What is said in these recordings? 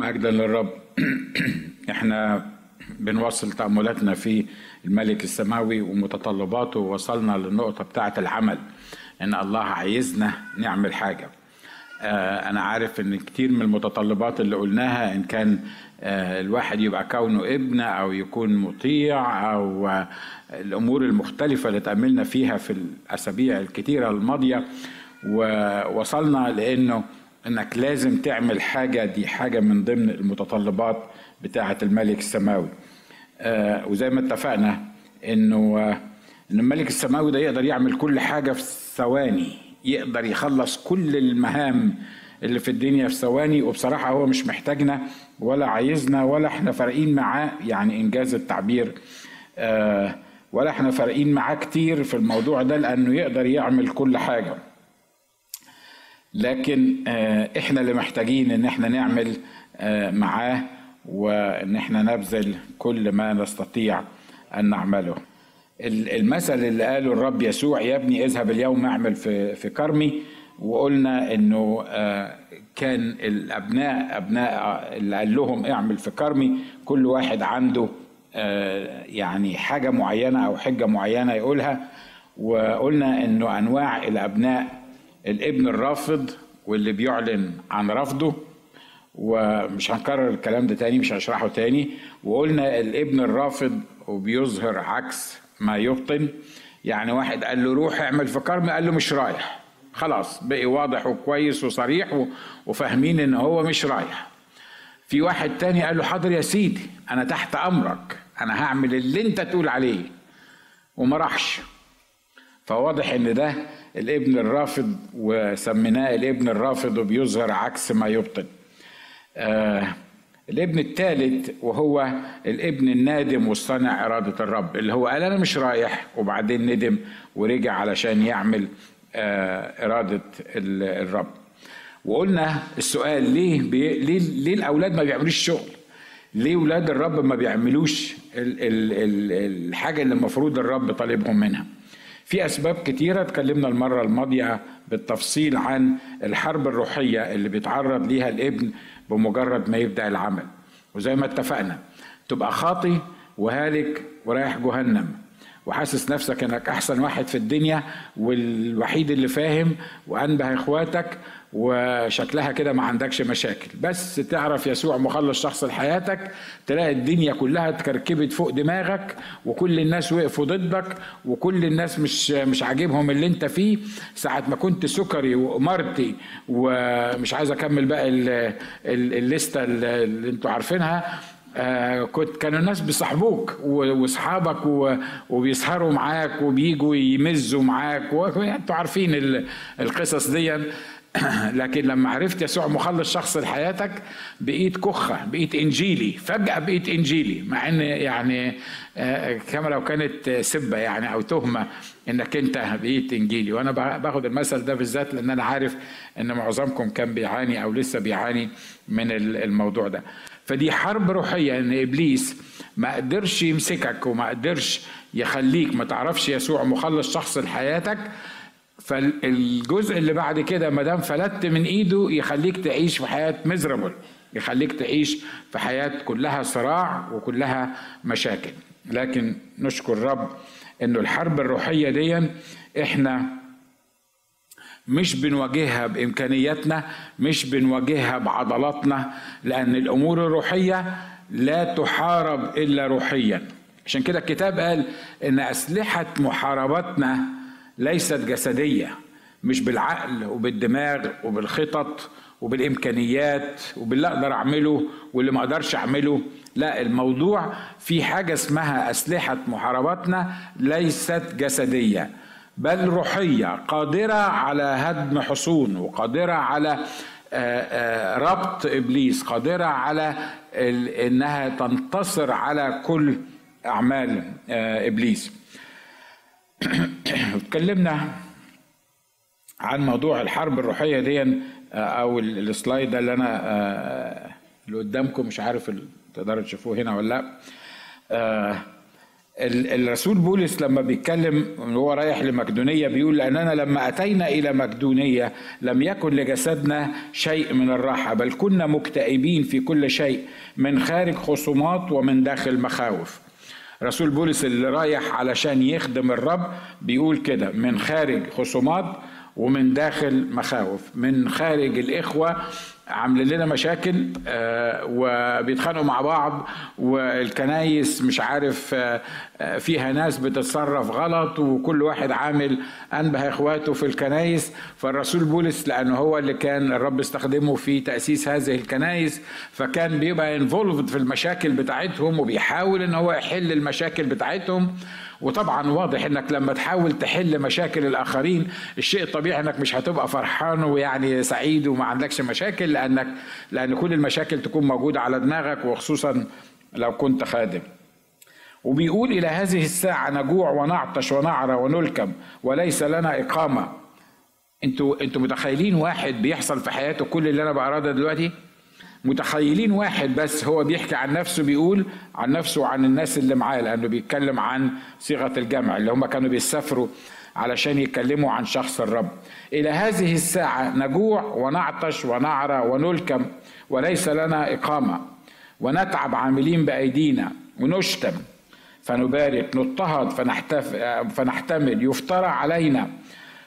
مجدا للرب إحنا بنواصل تأملاتنا في الملك السماوي ومتطلباته. ووصلنا للنقطة بتاعة العمل إن الله عايزنا نعمل حاجة. آه، أنا عارف إن كتير من المتطلبات اللي قلناها إن كان آه، الواحد يبقى كونه ابن أو يكون مطيع أو آه، الأمور المختلفة اللي تأملنا فيها في الأسابيع الكتيرة الماضية. ووصلنا لإنه إنك لازم تعمل حاجة دي حاجة من ضمن المتطلبات بتاعة الملك السماوي. آه، وزي ما اتفقنا إنه آه، إن الملك السماوي ده يقدر يعمل كل حاجة في ثواني يقدر يخلص كل المهام اللي في الدنيا في ثواني وبصراحة هو مش محتاجنا ولا عايزنا ولا إحنا فارقين معاه يعني إنجاز التعبير. آه، ولا إحنا فارقين معاه كتير في الموضوع ده لأنه يقدر يعمل كل حاجة. لكن آه، إحنا اللي محتاجين إن إحنا نعمل آه، معاه وإن إحنا نبذل كل ما نستطيع أن نعمله. ال- المثل اللي قاله الرب يسوع يا ابني اذهب اليوم اعمل في في كرمي. وقلنا إنه آه، كان الأبناء أبناء اللي قال لهم اعمل في كرمي كل واحد عنده يعني حاجة معينة أو حجة معينة يقولها. وقلنا إنه أنواع الأبناء الابن الرافض واللي بيعلن عن رفضه ومش هنكرر الكلام ده تاني مش هشرحه تاني. وقلنا الابن الرافض وبيظهر عكس ما يبطن. يعني واحد قال له روح اعمل في كرم قال له مش رايح. خلاص بقي واضح وكويس وصريح وفاهمين إن هو مش رايح. في واحد تاني قال له حاضر يا سيدي أنا تحت أمرك. أنا هعمل اللي أنت تقول عليه. وما راحش. فواضح إن ده الابن الرافض وسميناه الابن الرافض وبيظهر عكس ما يبطن آه الابن الثالث وهو الابن النادم والصانع إرادة الرب اللي هو قال أنا مش رايح وبعدين ندم ورجع علشان يعمل آه إرادة ال- الرب. وقلنا السؤال ليه بي ليه, ليه الأولاد ما بيعملوش شغل؟ ليه ولاد الرب ما بيعملوش ال ال ال الحاجة اللي المفروض الرب طالبهم منها؟ في أسباب كتيرة اتكلمنا المرة الماضية بالتفصيل عن الحرب الروحية اللي بيتعرض ليها الابن بمجرد ما يبدأ العمل. وزي ما اتفقنا تبقى خاطي وهالك ورايح جهنم. وحاسس نفسك إنك أحسن واحد في الدنيا والوحيد اللي فاهم وأنبه إخواتك وشكلها كده ما عندكش مشاكل. بس تعرف يسوع مخلص شخص لحياتك تلاقي الدنيا كلها اتكركبت فوق دماغك وكل الناس وقفوا ضدك وكل الناس مش مش عاجبهم اللي أنت فيه. ساعة ما كنت سكري وقمرتي ومش عايز أكمل بقى ال- ال- الليستة اللي اللي أنتوا عارفينها آه كنت كانوا الناس بيصاحبوك واصحابك وبيسهروا معاك وبيجوا يمزوا معاك وانتوا عارفين ال- القصص دي لكن لما عرفت يسوع مخلص شخص لحياتك بقيت كخة بقيت إنجيلي. فجأة بقيت إنجيلي مع إن يعني آه، كما لو كانت سبة يعني أو تهمة إنك أنت بقيت إنجيلي. وأنا باخد المثل ده بالذات لأن أنا عارف إن معظمكم كان بيعاني أو لسه بيعاني من ال- الموضوع ده. فدي حرب روحية إن إبليس ما قدرش يمسكك وما قدرش يخليك ما تعرفش يسوع مخلص شخص لحياتك. فالجزء اللي بعد كده ما دام فلتت من إيده يخليك تعيش في حياة مزربل يخليك تعيش في حياة كلها صراع وكلها مشاكل. لكن نشكر الرب إنه الحرب الروحية دي إحنا مش بنواجهها بإمكانياتنا مش بنواجهها بعضلاتنا لأن الأمور الروحية لا تحارب إلا روحيا. عشان كده الكتاب قال إن أسلحة محاربتنا ليست جسدية مش بالعقل وبالدماغ وبالخطط وبالإمكانيات وباللي أقدر أعمله واللي ما أقدرش أعمله. لا الموضوع في حاجة اسمها أسلحة محاربتنا ليست جسدية. بل روحية قادرة على هدم حصون وقادرة على آه، آه، ربط إبليس قادرة على إنها تنتصر على كل أعمال آه، إبليس. اتكلمنا عن موضوع الحرب الروحية دي ال- السلايد ده اللي آه، اللي قدامكم مش عارف تقدروا تشوفوه هنا ولا آه، الرسول بولس لما بيتكلم وهو رايح لمقدونية بيقول لأننا لما أتينا إلى مقدونية لم يكن لجسدنا شيء من الراحة بل كنا مكتئبين في كل شيء من خارج خصومات ومن داخل مخاوف. رسول بولس اللي رايح علشان يخدم الرب بيقول كده من خارج خصومات ومن داخل مخاوف من خارج الإخوة عاملين لنا مشاكل آه، وبيتخانقوا مع بعض والكنايس مش عارف آه، آه، فيها ناس بتتصرف غلط وكل واحد عامل أنبه إخواته في الكنايس. فالرسول بولس لأنه هو اللي كان الرب استخدمه في تأسيس هذه الكنايس فكان بيبقى involved في المشاكل بتاعتهم وبيحاول إن هو يحل المشاكل بتاعتهم. وطبعا واضح إنك لما تحاول تحل مشاكل الآخرين الشيء الطبيعي إنك مش هتبقى فرحان ويعني سعيد وما عندكش مشاكل لانك لأن كل المشاكل تكون موجودة على دماغك وخصوصا لو كنت خادم. وبيقول إلى هذه الساعة نجوع ونعطش ونعرى ونلكم وليس لنا إقامة. أنتوا أنتوا متخيلين واحد بيحصل في حياته كل اللي أنا بقراه ده دلوقتي؟ متخيلين واحد بس هو بيحكي عن نفسه بيقول عن نفسه وعن الناس اللي معاه لأنه بيتكلم عن صيغة الجمع اللي هم كانوا بيسافروا علشان يتكلموا عن شخص الرب. إلى هذه الساعة نجوع ونعطش ونعرى ونلكم وليس لنا إقامة ونتعب عاملين بأيدينا ونشتم. فنبارك نضطهد فنحتف فنحتمل. يفترى علينا.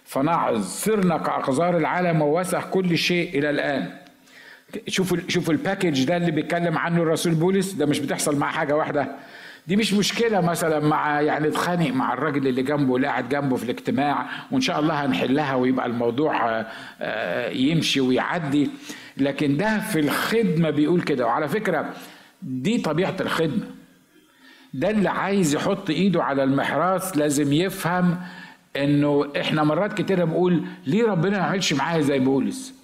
فنعظ. صرنا كأقذار العالم ووسخ كل شيء إلى الآن. شوفوا شوفوا الباكج ده اللي بيتكلم عنه الرسول بولس؟ ده مش بتحصل مع حاجة واحدة. دي مش مشكلة مثلا مع يعني اتخانق مع الراجل اللي جنبه اللي قاعد جنبه في الاجتماع وإن شاء الله هنحلها ويبقى الموضوع آه، يمشي ويعدي. لكن ده في الخدمة بيقول كده. وعلى فكرة دي طبيعة الخدمة. ده اللي عايز يحط إيده على المحراث لازم يفهم إنه إحنا مرات كتير بنقول ليه ربنا ما يعملش معايا زي بولس؟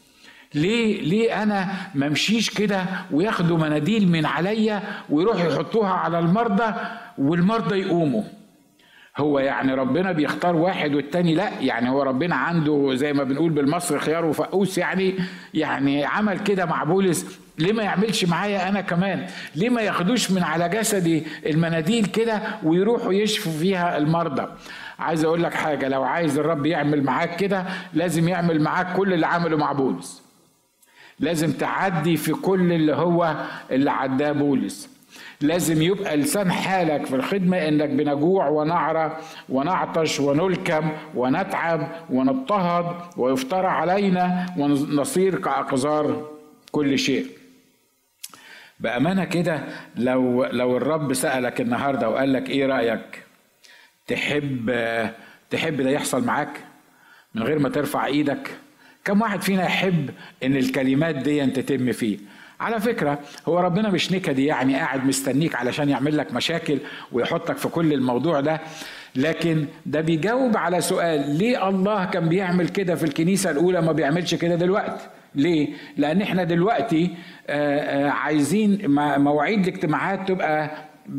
ليه ليه أنا ما أمشيش كده وياخدوا مناديل من عليا ويروحوا يحطوها على المرضى والمرضى يقوموا؟ هو يعني ربنا بيختار واحد والتاني لا يعني هو ربنا عنده زي ما بنقول بالمصري خيار وفقوس يعني يعني عمل كده مع بولس. ليه ما يعملش معايا أنا كمان؟ ليه ما ياخدوش من على جسدي المناديل كده ويروحوا يشفوا فيها المرضى؟ عايز أقول لك حاجة لو عايز الرب يعمل معاك كده لازم يعمل معاك كل اللي عمله مع بولس. لازم تعدي في كل اللي هو اللي عداه بولس. لازم يبقى لسان حالك في الخدمة إنك بنجوع ونعرى ونعطش ونلكم ونتعب ونضطهد ويفترى علينا ونصير كأقذار كل شيء. بأمانة كده لو لو الرب سألك النهارده وقال لك إيه رأيك؟ تحب تحب ده يحصل معاك من غير ما ترفع إيدك؟ كم واحد فينا يحب إن الكلمات دي تتم فيه على فكرة هو ربنا مش نكدي يعني قاعد مستنيك علشان يعمل لك مشاكل ويحطك في كل الموضوع ده لكن ده بيجاوب على سؤال ليه الله كان بيعمل كده في الكنيسة الأولى ما بيعملش كده دلوقتي ليه؟ لأن إحنا دلوقتي عايزين مواعيد الاجتماعات تبقى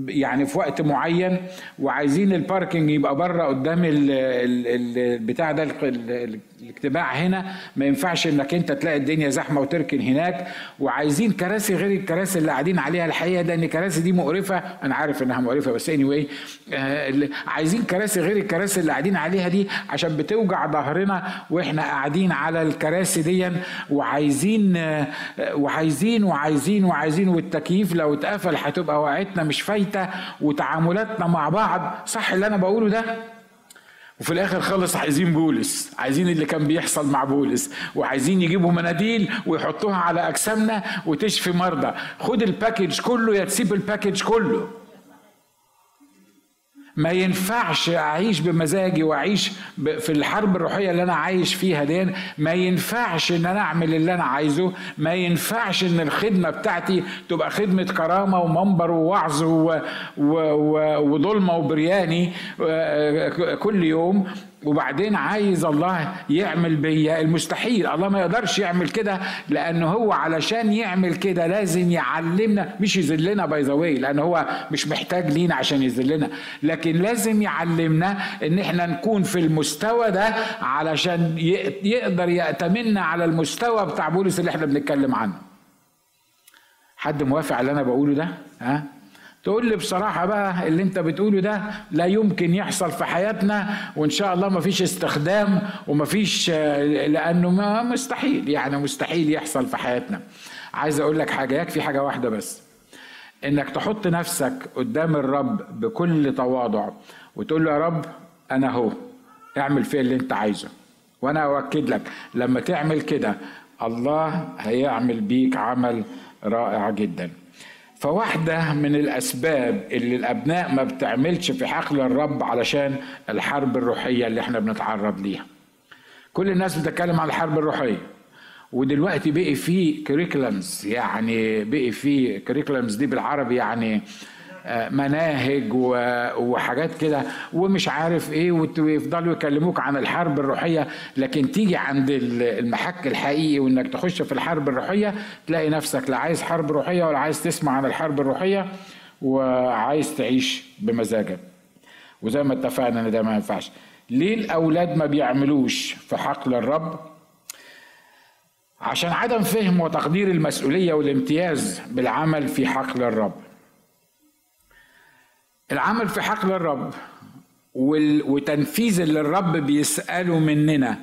يعني في وقت معين وعايزين الباركنج يبقى بره قدام البتاع ده الاجتماع هنا ما ينفعش انك انت تلاقي الدنيا زحمة وتركن هناك. وعايزين كراسي غير الكراسي اللي قاعدين عليها الحقيقة لأن الكراسي دي مقرفة. أنا عارف إنها مقرفة بس اني anyway آه عايزين كراسي غير الكراسي اللي قاعدين عليها دي عشان بتوجع ظهرنا وإحنا قاعدين على الكراسي دي. وعايزين آه وعايزين وعايزين وعايزين والتكييف لو اتقفل هتبقى وقعتنا مش فايتة وتعاملاتنا مع بعض. صح اللي أنا بقوله ده؟ وفي الآخر خالص عايزين بولس عايزين اللي كان بيحصل مع بولس وعايزين يجيبوا مناديل ويحطوها على أجسامنا وتشفي مرضى. خد ال package كله يا تسيب ال package كله. ما ينفعش أعيش بمزاجي وأعيش في الحرب الروحية اللي أنا عايش فيها دي. ما ينفعش إن أنا أعمل اللي أنا عايزه. ما ينفعش إن الخدمة بتاعتي تبقى خدمة كرامة ومنبر ووعظ وظلمة وبرياني كل يوم. وبعدين عايز الله يعمل بيا المستحيل. الله ما يقدرش يعمل كده لأنه هو علشان يعمل كده لازم يعلمنا. مش يذلنا باي ذا لأن هو مش محتاج لينا عشان يذلنا لكن لازم يعلمنا إن إحنا نكون في المستوى ده علشان يقدر يأتمنا على المستوى بتاع بولس اللي إحنا بنتكلم عنه. حد موافق على اللي أنا بقوله ده؟ ها؟ تقول لي بصراحة بقى اللي انت بتقوله ده لا يمكن يحصل في حياتنا وإن شاء الله ما فيش استخدام وما فيش لأنه ما مستحيل يعني مستحيل يحصل في حياتنا. عايز أقول لك حاجة يكفي حاجة واحدة بس. إنك تحط نفسك قدام الرب بكل تواضع وتقول له يا رب أنا هو اعمل فيا اللي انت عايزه. وأنا أؤكد لك لما تعمل كده الله هيعمل بيك عمل رائع جدا. فواحدة من الأسباب اللي الأبناء ما بتعملش في حقل الرب علشان الحرب الروحية اللي إحنا بنتعرض ليها. كل الناس بتتكلم عن الحرب الروحية ودلوقتي بقي في كريكولمز يعني بقي في كريكولمز دي بالعربي يعني مناهج وحاجات كده ومش عارف إيه ويفضلوا يكلموك عن الحرب الروحية. لكن تيجي عند المحك الحقيقي وإنك تخش في الحرب الروحية تلاقي نفسك لا عايز حرب روحية ولا عايز تسمع عن الحرب الروحية وعايز تعيش بمزاجك. وزي ما اتفقنا إن ده ما ينفعش. ليه الأولاد ما بيعملوش في حقل الرب؟ عشان عدم فهم وتقدير المسؤولية والامتياز بالعمل في حقل الرب. العمل في حقل الرب وتنفيذ اللي الرب بيسأله مننا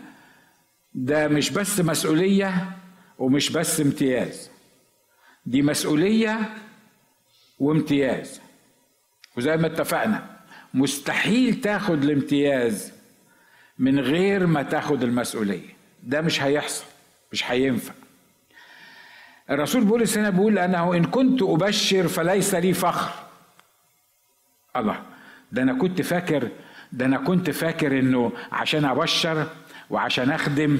ده مش بس مسؤولية ومش بس امتياز. دي مسؤولية وامتياز. وزي ما اتفقنا مستحيل تاخد الامتياز من غير ما تاخد المسؤولية. ده مش هيحصل مش هينفع. الرسول بولس هنا بيقول أنه إن كنت أبشر فليس لي فخر. الله. ده أنا كنت فاكر ده أنا كنت فاكر إنه عشان أبشر وعشان أخدم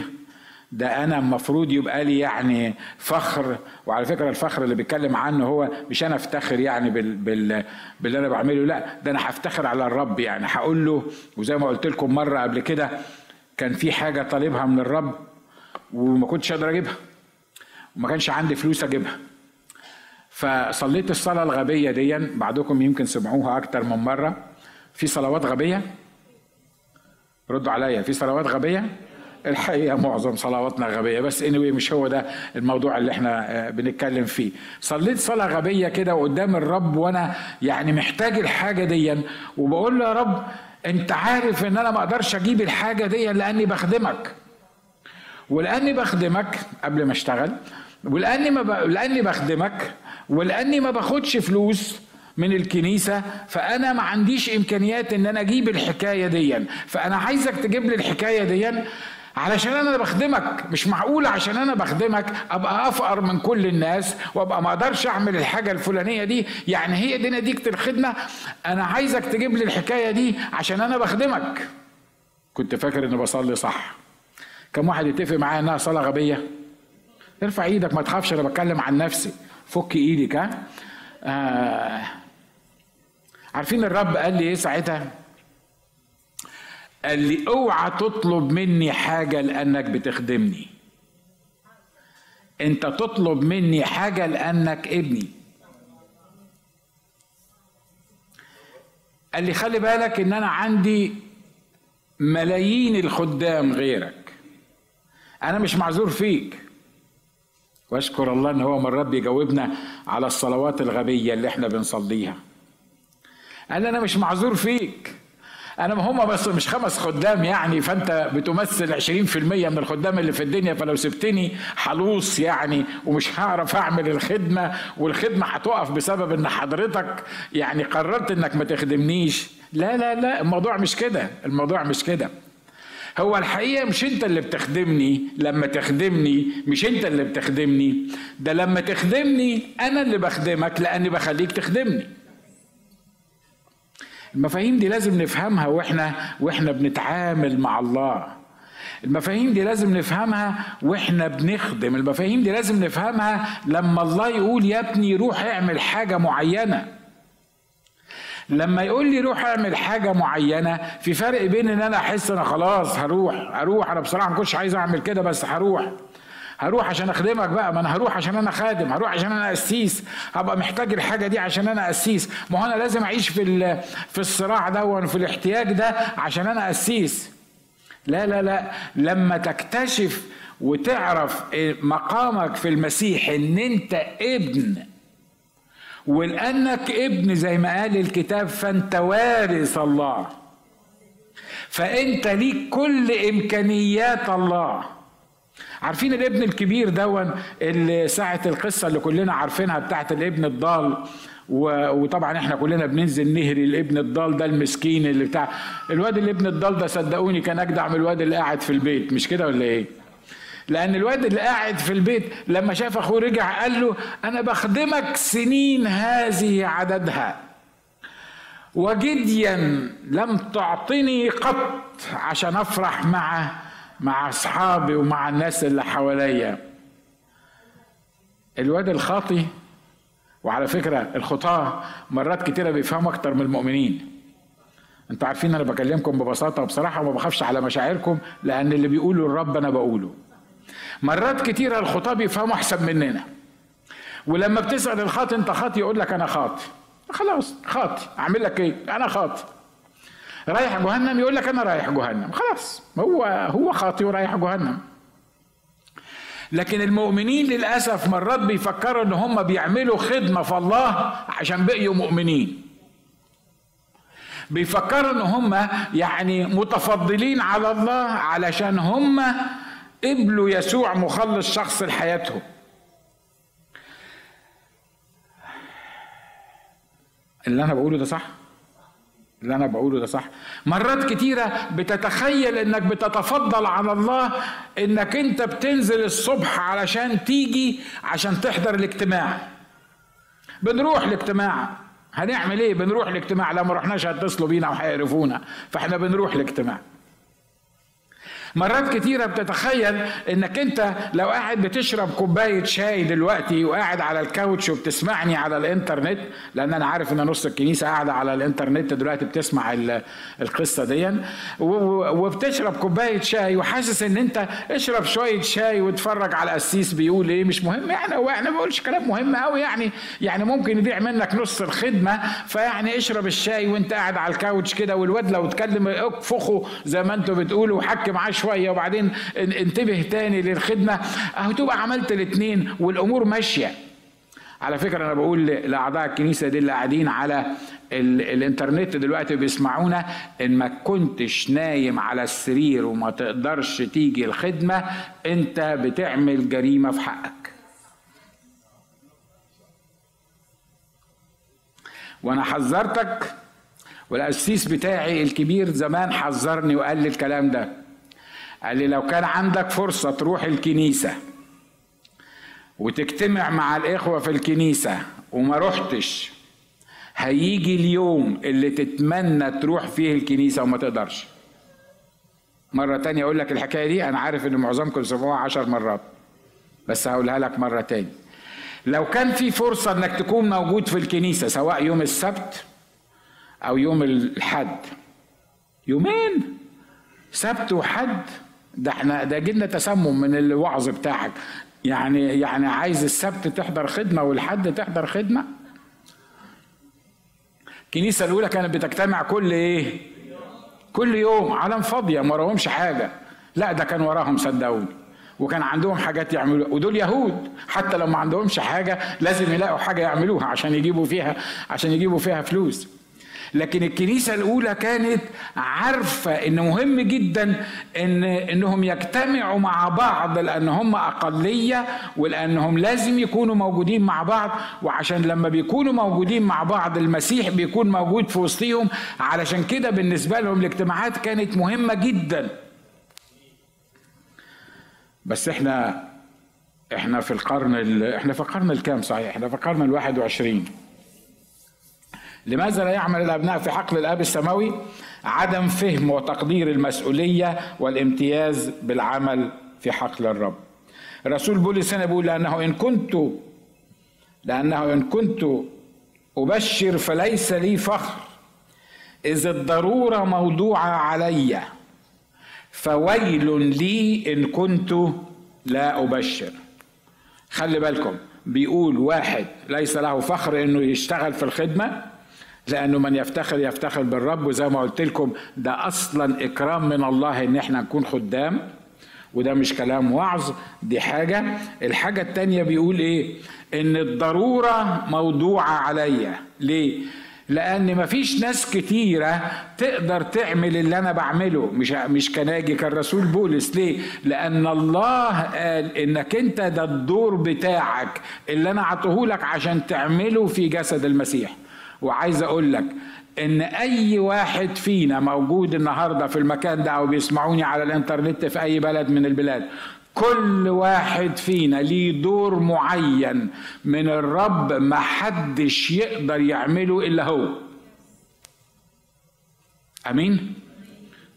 ده أنا المفروض يبقى لي يعني فخر. وعلى فكرة الفخر اللي بيتكلم عنه هو مش أنا أفتخر يعني بال بال باللي أنا بعمله لا ده أنا هفتخر على الرب يعني. هقول له وزي ما قلت لكم مرة قبل كده كان في حاجة طالبها من الرب وما كنتش أقدر أجيبها وما كانش عندي فلوس أجيبها. فصليت الصلاة الغبية دي بعضكم يمكن سمعوها أكتر من مرة. في صلوات غبية؟ ردوا عليا. في صلوات غبية؟ الحقيقة معظم صلواتنا غبية. بس anyway مش هو ده الموضوع اللي إحنا بنتكلم فيه. صليت صلاة غبية كده قدام الرب وأنا يعني محتاج الحاجة دي وبقول له يا رب أنت عارف إن أنا ما أقدرش أجيب الحاجة دي لأني بخدمك. ولأني بخدمك قبل ما أشتغل ولأني ما ب... لأني بخدمك ولأني ما باخدش فلوس من الكنيسة فأنا ما عنديش إمكانيات إن أنا أجيب الحكاية دي فأنا عايزك تجيب لي الحكاية دي علشان أنا بخدمك مش معقول عشان أنا بخدمك أبقى أفقر من كل الناس وأبقى ما أقدرش أعمل الحاجة الفلانية دي. يعني هي دي نتيجة الخدمة. أنا عايزك تجيب لي الحكاية دي عشان أنا بخدمك. كنت فاكر إني بصلي صح. كم واحد يتفق معايا إنها صلاة غبية؟ ارفع إيدك ما تخافش أنا بتكلم عن نفسي. فك إيدك ها؟ آه. عارفين الرب قال لي إيه ساعتها؟ قال لي أوعى تطلب مني حاجة لأنك بتخدمني. أنت تطلب مني حاجة لأنك ابني. قال لي خلي بالك إن أنا عندي ملايين الخدام غيرك. أنا مش معذور فيك. واشكر الله إن هو مرات بيجاوبنا على الصلوات الغبية اللي إحنا بنصليها. قال أنا مش معذور فيك. أنا ما هم بس مش خمس خدام يعني فأنت بتمثل 20% من الخدام اللي في الدنيا فلو سبتني حلوص يعني ومش هعرف أعمل الخدمة والخدمة هتقف بسبب إن حضرتك يعني قررت إنك ما تخدمنيش. لا لا لا الموضوع مش كده الموضوع مش كده. هو الحقيقة مش انت اللي بتخدمني لما تخدمني مش انت اللي بتخدمني. ده لما تخدمني أنا اللي بخدمك لأني بخليك تخدمني. المفاهيم دي لازم نفهمها وإحنا وإحنا بنتعامل مع الله. المفاهيم دي لازم نفهمها وإحنا بنخدم. المفاهيم دي لازم نفهمها لما الله يقول يا ابني روح اعمل حاجة معينة. لما يقول لي روح اعمل حاجة معينة في فرق بين إن أنا أحس أنا خلاص هروح هروح أنا بصراحة ما كنتش عايز أعمل كده بس هروح. هروح عشان أخدمك بقى ما أنا هروح عشان أنا خادم هروح عشان أنا قسيس هبقى محتاج الحاجة دي عشان أنا قسيس. ما هو أنا لازم أعيش في في الصراع ده وفي الاحتياج ده عشان أنا قسيس. لا لا لا. لما تكتشف وتعرف مقامك في المسيح إن أنت ابن ولانك ابن زي ما قال الكتاب فأنت وارث الله. فأنت ليك كل إمكانيات الله. عارفين الابن الكبير دون اللي ساعة القصة اللي كلنا عارفينها بتاعت الابن الضال؟ وطبعا إحنا كلنا بننزل نهري الابن الضال ده المسكين اللي بتاع الواد الابن الضال ده صدقوني كان أجدع من الواد اللي قاعد في البيت مش كده ولا إيه؟ لأن الواد اللي قاعد في البيت لما شاف أخوه رجع قال له أنا بخدمك سنين هذه عددها. وجديا لم تعطني قط عشان أفرح مع مع أصحابي ومع الناس اللي حواليا. الواد الخاطي وعلى فكرة الخطاة مرات كتيرة بيفهموا أكتر من المؤمنين. أنتوا عارفين أنا بكلمكم ببساطة وبصراحة وما بخافش على مشاعركم لأن اللي بيقوله الرب أنا بقوله. مرات كتيرة الخطاة بيفهموا أحسن مننا. ولما بتسأل الخاطي أنت خاطي يقول لك أنا خاطي خلاص خاطي أعمل لك إيه؟ أنا خاطي رايح جهنم؟ يقول لك أنا رايح جهنم. خلاص هو هو خاطي ورايح جهنم. لكن المؤمنين للأسف مرات بيفكروا إن هم بيعملوا خدمة في الله عشان بقيوا مؤمنين. بيفكروا إن هم يعني متفضلين على الله علشان هم قبلوا يسوع مخلص شخص لحياتهم اللي أنا بقوله ده صح؟ اللي أنا بقوله ده صح. مرات كتيرة بتتخيل إنك بتتفضل على الله إنك أنت بتنزل الصبح علشان تيجي عشان تحضر الاجتماع. بنروح الاجتماع. هنعمل إيه؟ بنروح الاجتماع. لو ما رحناش هيتصلوا بينا وهيعرفونا فإحنا بنروح الاجتماع. مرات كتيرة بتتخيل إنك أنت لو قاعد بتشرب كوباية شاي دلوقتي وقاعد على الكاوتش وبتسمعني على الإنترنت لأن أنا عارف إن نص الكنيسة قاعدة على الإنترنت دلوقتي بتسمع القصة دي. وبتشرب كوباية شاي وحاسس إن أنت اشرب شوية شاي واتفرج على القسيس بيقول إيه مش مهم. يعني هو أنا ما بقولش كلام مهم قوي يعني يعني ممكن يضيع منك نص الخدمة. فيعني اشرب الشاي وأنت قاعد على الكاوتش كده والواد لو اتكلم اكفخه زي ما أنتوا بتقولوا وحكي معاه شوية وبعدين انتبه تاني للخدمة. أهو تبقى عملت الاثنين والأمور ماشية. على فكرة أنا بقول لأعضاء الكنيسة دي اللي قاعدين على الإنترنت دلوقتي بيسمعونا إن ما كنتش نايم على السرير وما تقدرش تيجي الخدمة أنت بتعمل جريمة في حقك. وأنا حذرتك والقسيس بتاعي الكبير زمان حذرني وقال لي الكلام ده. قال لي لو كان عندك فرصة تروح الكنيسة وتجتمع مع الإخوة في الكنيسة وما رحتش هيجي اليوم اللي تتمنى تروح فيه الكنيسة وما تقدرش. مرة تانية أقول لك الحكاية دي أنا عارف إن معظمكم سمعوها عشر مرات بس هقولها لك مرة تاني. لو كان في فرصة إنك تكون موجود في الكنيسة سواء يوم السبت أو يوم الحد يومين سبت وحد ده إحنا ده جينا تسمم من الوعظ بتاعك. يعني يعني عايز السبت تحضر خدمة والحد تحضر خدمة؟ الكنيسه الأولى كانت بتجتمع كل إيه؟ كل يوم علم فاضيه ما وراهمش حاجة. لا ده كان وراهم صدقوني. وكان عندهم حاجات يعملوها. ودول يهود حتى لو ما عندهمش حاجة لازم يلاقوا حاجة يعملوها عشان يجيبوا فيها عشان يجيبوا فيها فلوس. لكن الكنيسة الأولى كانت عارفة إن مهم جدا إن إنهم يجتمعوا مع بعض لأن هم أقلية ولأنهم لازم يكونوا موجودين مع بعض وعشان لما بيكونوا موجودين مع بعض المسيح بيكون موجود في وسطهم علشان كده بالنسبة لهم الاجتماعات كانت مهمة جدا. بس إحنا إحنا في القرن إحنا في القرن الكام صحيح؟ إحنا في القرن الواحد وعشرين. لماذا لا يعمل الأبناء في حقل الأب السماوي؟ عدم فهم وتقدير المسؤولية والامتياز بالعمل في حقل الرب. الرسول بولس هنا بيقول لأنه إن كنت لأنه إن كنت أبشر فليس لي فخر. إذ الضرورة موضوعة علي فويل لي إن كنت لا أبشر. خلي بالكم بيقول واحد ليس له فخر إنه يشتغل في الخدمة لأنه من يفتخر يفتخر بالرب وزي ما قلت لكم ده أصلا إكرام من الله إن إحنا نكون خدام وده مش كلام وعظ دي حاجة. الحاجة التانية بيقول إيه؟ إن الضرورة موضوعة عليا. ليه؟ لأن مفيش ناس كتيرة تقدر تعمل اللي أنا بعمله. مش مش كناجي كالرسول بولس. ليه؟ لأن الله قال إنك أنت ده الدور بتاعك اللي أنا عطيهولك عشان تعمله في جسد المسيح. وعايز أقول لك إن أي واحد فينا موجود النهارده في المكان ده أو بيسمعوني على الإنترنت في أي بلد من البلاد كل واحد فينا ليه دور معين من الرب ما حدش يقدر يعمله إلا هو. آمين؟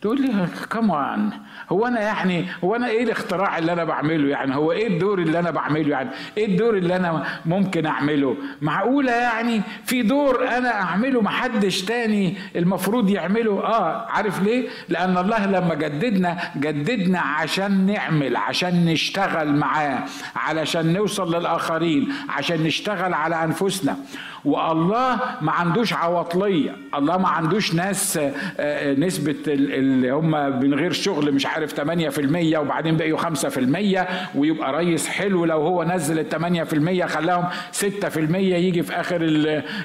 تقول لي كمان هو أنا يعني هو أنا إيه الاختراع اللي أنا بعمله يعني؟ هو إيه الدور اللي أنا بعمله يعني؟ إيه الدور اللي أنا ممكن أعمله؟ معقولة يعني في دور أنا أعمله محدش تاني المفروض يعمله؟ آه عارف ليه؟ لأن الله لما جددنا جددنا عشان نعمل عشان نشتغل معاه علشان نوصل للآخرين عشان نشتغل على أنفسنا. والله ما عندوش عواطلية. الله ما عندوش ناس آه، آه، نسبة اللي هم من غير شغل مش عارف 8% وبعدين بقيوا 5% ويبقى ريس حلو لو هو نزل ال 8% خلاهم 6% يجي في آخر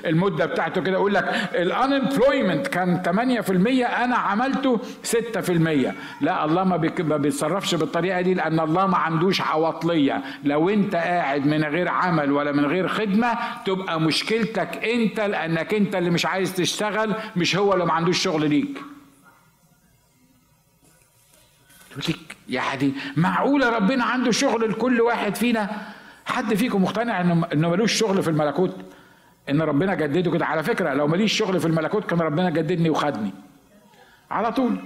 المدة بتاعته كده يقول لك الانemployment كان 8% أنا عملته 6% لا الله ما بيتصرفش بالطريقة دي لأن الله ما عندوش عواطلية. لو أنت قاعد من غير عمل ولا من غير خدمة تبقى مشكلتك أنت لأنك أنت اللي مش عايز تشتغل مش هو اللي ما عندوش شغل ليك. لك يعني معقولة ربنا عنده شغل لكل واحد فينا؟ حد فيكم مقتنع إنه إنه ملوش شغل في الملكوت؟ إن ربنا جدده كده. على فكرة لو ماليش شغل في الملكوت كان ربنا جددني وخدني. على طول.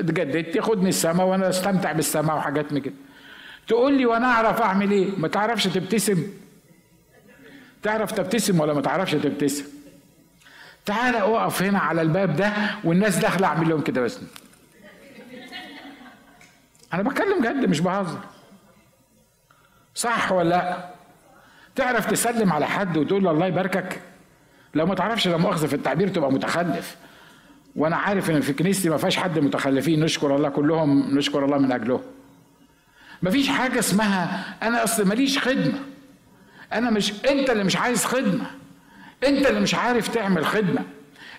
جددت ياخدني السماء وأنا أستمتع بالسماء وحاجات من كده. تقول لي وأنا أعرف أعمل إيه؟ ما تعرفش تبتسم. تعرف تبتسم ولا ما تعرفش تبتسم؟ تعالى اقف هنا على الباب ده والناس داخلة أعمل لهم كده بس. أنا بتكلم جد مش بهزر. صح ولا لأ؟ تعرف تسلم على حد وتقول له الله يباركك؟ لو ما تعرفش لا مؤاخذه في التعبير تبقى متخلف. وأنا عارف إن في كنيستي ما فيهاش حد متخلفين نشكر الله كلهم نشكر الله من اجلهم ما فيش حاجة اسمها أنا أصل ماليش خدمة. أنا مش أنت اللي مش عايز خدمة. أنت اللي مش عارف تعمل خدمة.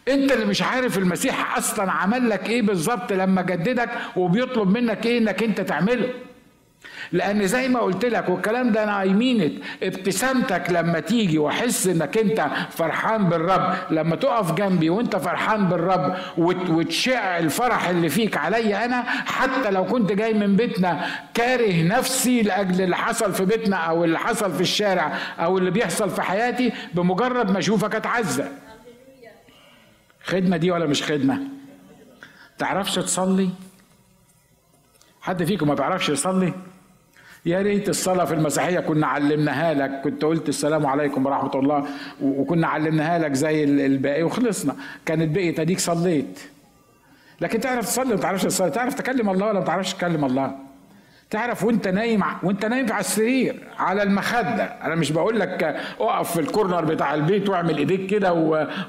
انت اللي مش عارف المسيح أصلا عمل لك إيه بالظبط لما جددك وبيطلب منك إيه انك انت تعمله. لأن زي ما قلت لك والكلام ده أنا ايمينت ابتسامتك لما تيجي وأحس إنك أنت فرحان بالرب لما تقف جنبي وأنت فرحان بالرب وتشع الفرح اللي فيك عليا أنا حتى لو كنت جاي من بيتنا كاره نفسي لأجل اللي حصل في بيتنا أو اللي حصل في الشارع أو اللي بيحصل في حياتي بمجرد ما أشوفك أتعزى. خدمة دي ولا مش خدمة؟ تعرفش تصلي؟ حد فيكم ما بيعرفش يصلي؟ يا ريت الصلاة في المسيحية كنا علمناها لك كنت قلت السلام عليكم ورحمة الله وكنا علمناها لك زي الباقي وخلصنا. كانت بقيت أديك صليت. لكن تعرف تصلي ما تعرفش تصلي تعرف تكلم الله ولا ما تعرفش تكلم الله؟ تعرف وانت نايم وانت نايم على السرير على المخدة. أنا مش بقول لك اقف في الكورنر بتاع البيت واعمل ايديك كده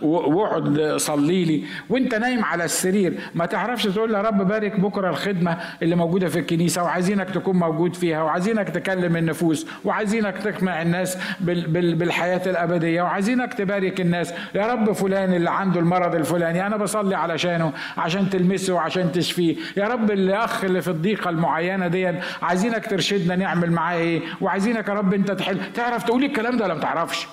واقعد صلي لي. وانت نايم على السرير. ما تعرفش تقول يا رب بارك بكرة الخدمة اللي موجودة في الكنيسة وعايزينك تكون موجود فيها وعايزينك تكلم النفوس وعايزينك تقنع الناس بالحياة الأبدية وعايزينك تبارك الناس. يا رب فلان اللي عنده المرض الفلاني أنا بصلي علشانه عشان تلمسه وعشان تشفيه. يا رب الأخ اللي في الضيقة المعينة دي عايزينك ترشدنا نعمل معاه إيه؟ وعايزينك يا رب انت تحل. تعرف تقول الكلام ده ولا ما تعرفش؟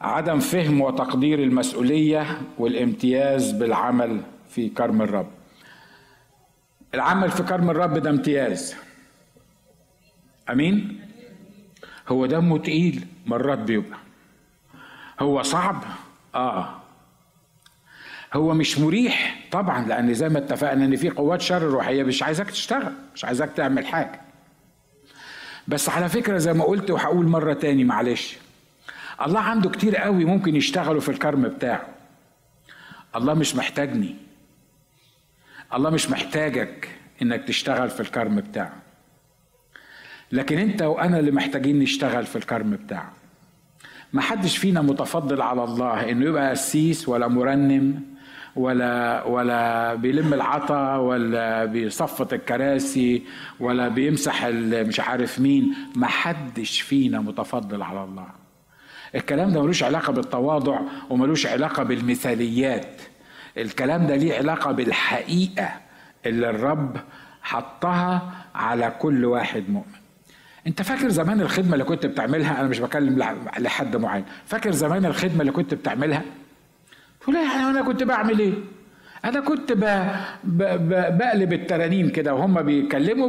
عدم فهم وتقدير المسؤولية والامتياز بالعمل في كرم الرب. العمل في كرم الرب ده امتياز. أمين؟ هو دمه تقيل مرات بيبقى. هو صعب؟ آه. هو مش مريح طبعا لأن زي ما اتفقنا إن في قوات شر روحية مش عايزاك تشتغل مش عايزاك تعمل حاجة. بس على فكرة زي ما قلت وهقول مرة تاني معلش. الله عنده كتير قوي ممكن يشتغلوا في الكرم بتاعه. الله مش محتاجني. الله مش محتاجك إنك تشتغل في الكرم بتاعه. لكن أنت وأنا اللي محتاجين نشتغل في الكرم بتاعه. ما حدش فينا متفضل على الله إنه يبقى قسيس ولا مرنم. ولا ولا بيلم العطا ولا بيصفط الكراسي ولا بيمسح مش عارف مين. ما حدش فينا متفضل على الله. الكلام ده ملوش علاقة بالتواضع وملوش علاقة بالمثاليات. الكلام ده ليه علاقة بالحقيقة اللي الرب حطها على كل واحد مؤمن. انت فاكر زمان الخدمة اللي كنت بتعملها؟ أنا مش بكلم لحد معين. فاكر زمان الخدمة اللي كنت بتعملها؟ تقول يعني أنا كنت بعمل إيه أنا كنت. بقلب الترانيم كده وهم بيتكلموا.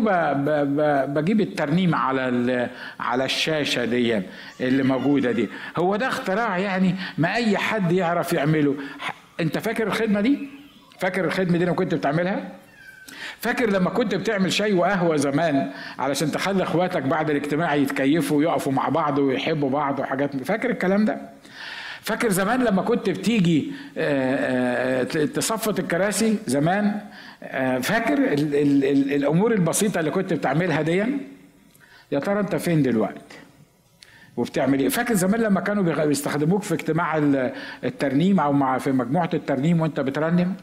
بجيب الترنيم على. على الشاشة دي اللي موجودة دي هو ده اختراع يعني ما أي حد يعرف يعمله أنت فاكر الخدمة دي فاكر الخدمة دي لما كنت بتعملها فاكر لما كنت بتعمل شاي وقهوة زمان علشان تخلي اخواتك بعد الاجتماع يتكيفوا ويقفوا مع بعض ويحبوا بعض وحاجات فاكر الكلام ده فاكر زمان لما كنت بتيجي آه، آه، تصفط الكراسي؟ زمان آه، فاكر ال ال ال الأمور البسيطة اللي كنت بتعملها دي يا ترى أنت فين دلوقتي؟ وبتعمل إيه؟ فاكر زمان لما كانوا بيستخدموك في اجتماع الترنيم أو مع في مجموعة الترنيم وأنت بترنم؟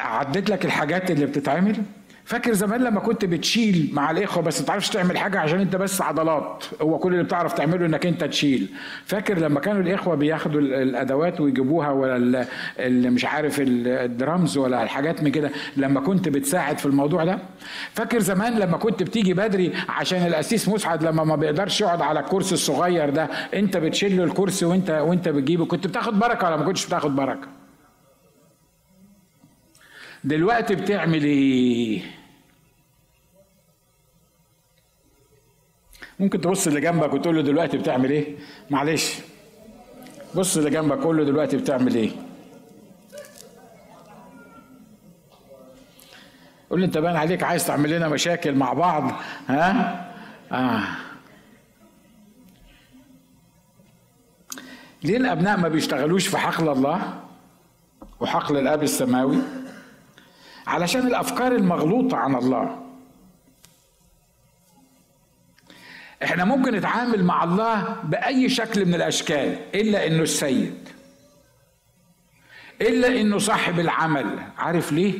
عديت لك الحاجات اللي بتتعمل؟ فاكر زمان لما كنت بتشيل مع الاخوه بس ما تعرفش تعمل حاجة عشان انت بس عضلات. هو كل اللي بتعرف تعمله انك انت تشيل. فاكر لما كانوا الإخوة بياخدوا الأدوات ويجيبوها ولا اللي مش عارف الدرامز ولا الحاجات من كده لما كنت بتساعد في الموضوع ده. فاكر زمان لما كنت بتيجي بدري عشان الاسيس مسعد لما ما بيقدرش يقعد على الكرسي الصغير ده انت بتشيل له الكرسي وانت وانت بتجيبه. كنت بتاخد بركة ولا ما كنتش بتاخد بركة؟ دلوقتي بتعمل إيه؟ ممكن تبص اللي جنبك وتقول له دلوقتي بتعمل إيه؟ معلش. بص اللي جنبك قول له دلوقتي بتعمل إيه؟ قول له انت باين عليك عايز تعمل لنا مشاكل مع بعض ها؟ آه. ليه الأبناء ما بيشتغلوش في حقل الله وحقل الأب السماوي؟ علشان الأفكار المغلوطة عن الله. إحنا ممكن نتعامل مع الله بأي شكل من الأشكال إلا إنه السيد. إلا إنه صاحب العمل. عارف ليه؟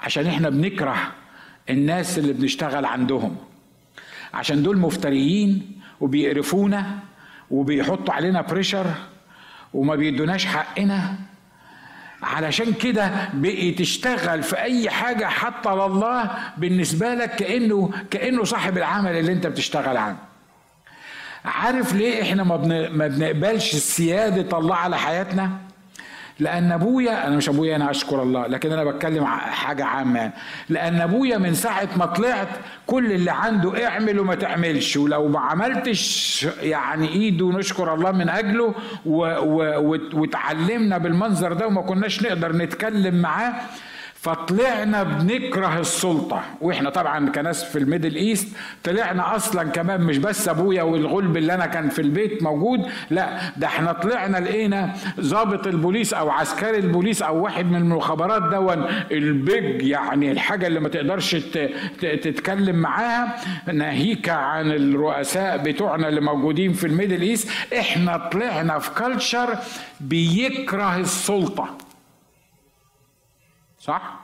عشان إحنا بنكره الناس اللي بنشتغل عندهم. عشان دول مفتريين وبيقرفونا وبيحطوا علينا بريشر وما بيدوناش حقنا. علشان كده بقي تشتغل في أي حاجة حتى لله بالنسبة لك كانه كأنه صاحب العمل اللي أنت بتشتغل عنه. عارف ليه إحنا ما, بنقبلش سياده الله على حياتنا؟ لأن أبويا أنا مش أبويا أنا أشكر الله لكن أنا بتكلم حاجة عامة يعني. لأن أبويا من ساعة ما طلعت كل اللي عنده اعمل وما تعملش ولو ما عملتش يعني إيده نشكر الله من أجله وتعلمنا بالمنظر ده وما كناش نقدر نتكلم معاه فطلعنا بنكره السلطة. وإحنا طبعا كناس في ال Middle East طلعنا أصلا كمان مش بس أبويا والغلب اللي أنا كان في البيت موجود لا ده إحنا طلعنا لقينا ضابط البوليس أو عسكري البوليس أو واحد من المخابرات دون البيج يعني الحاجة اللي ما تقدرش تتكلم معاها ناهيك عن الرؤساء بتوعنا اللي موجودين في ال Middle East. إحنا طلعنا في culture بيكره السلطة. صح؟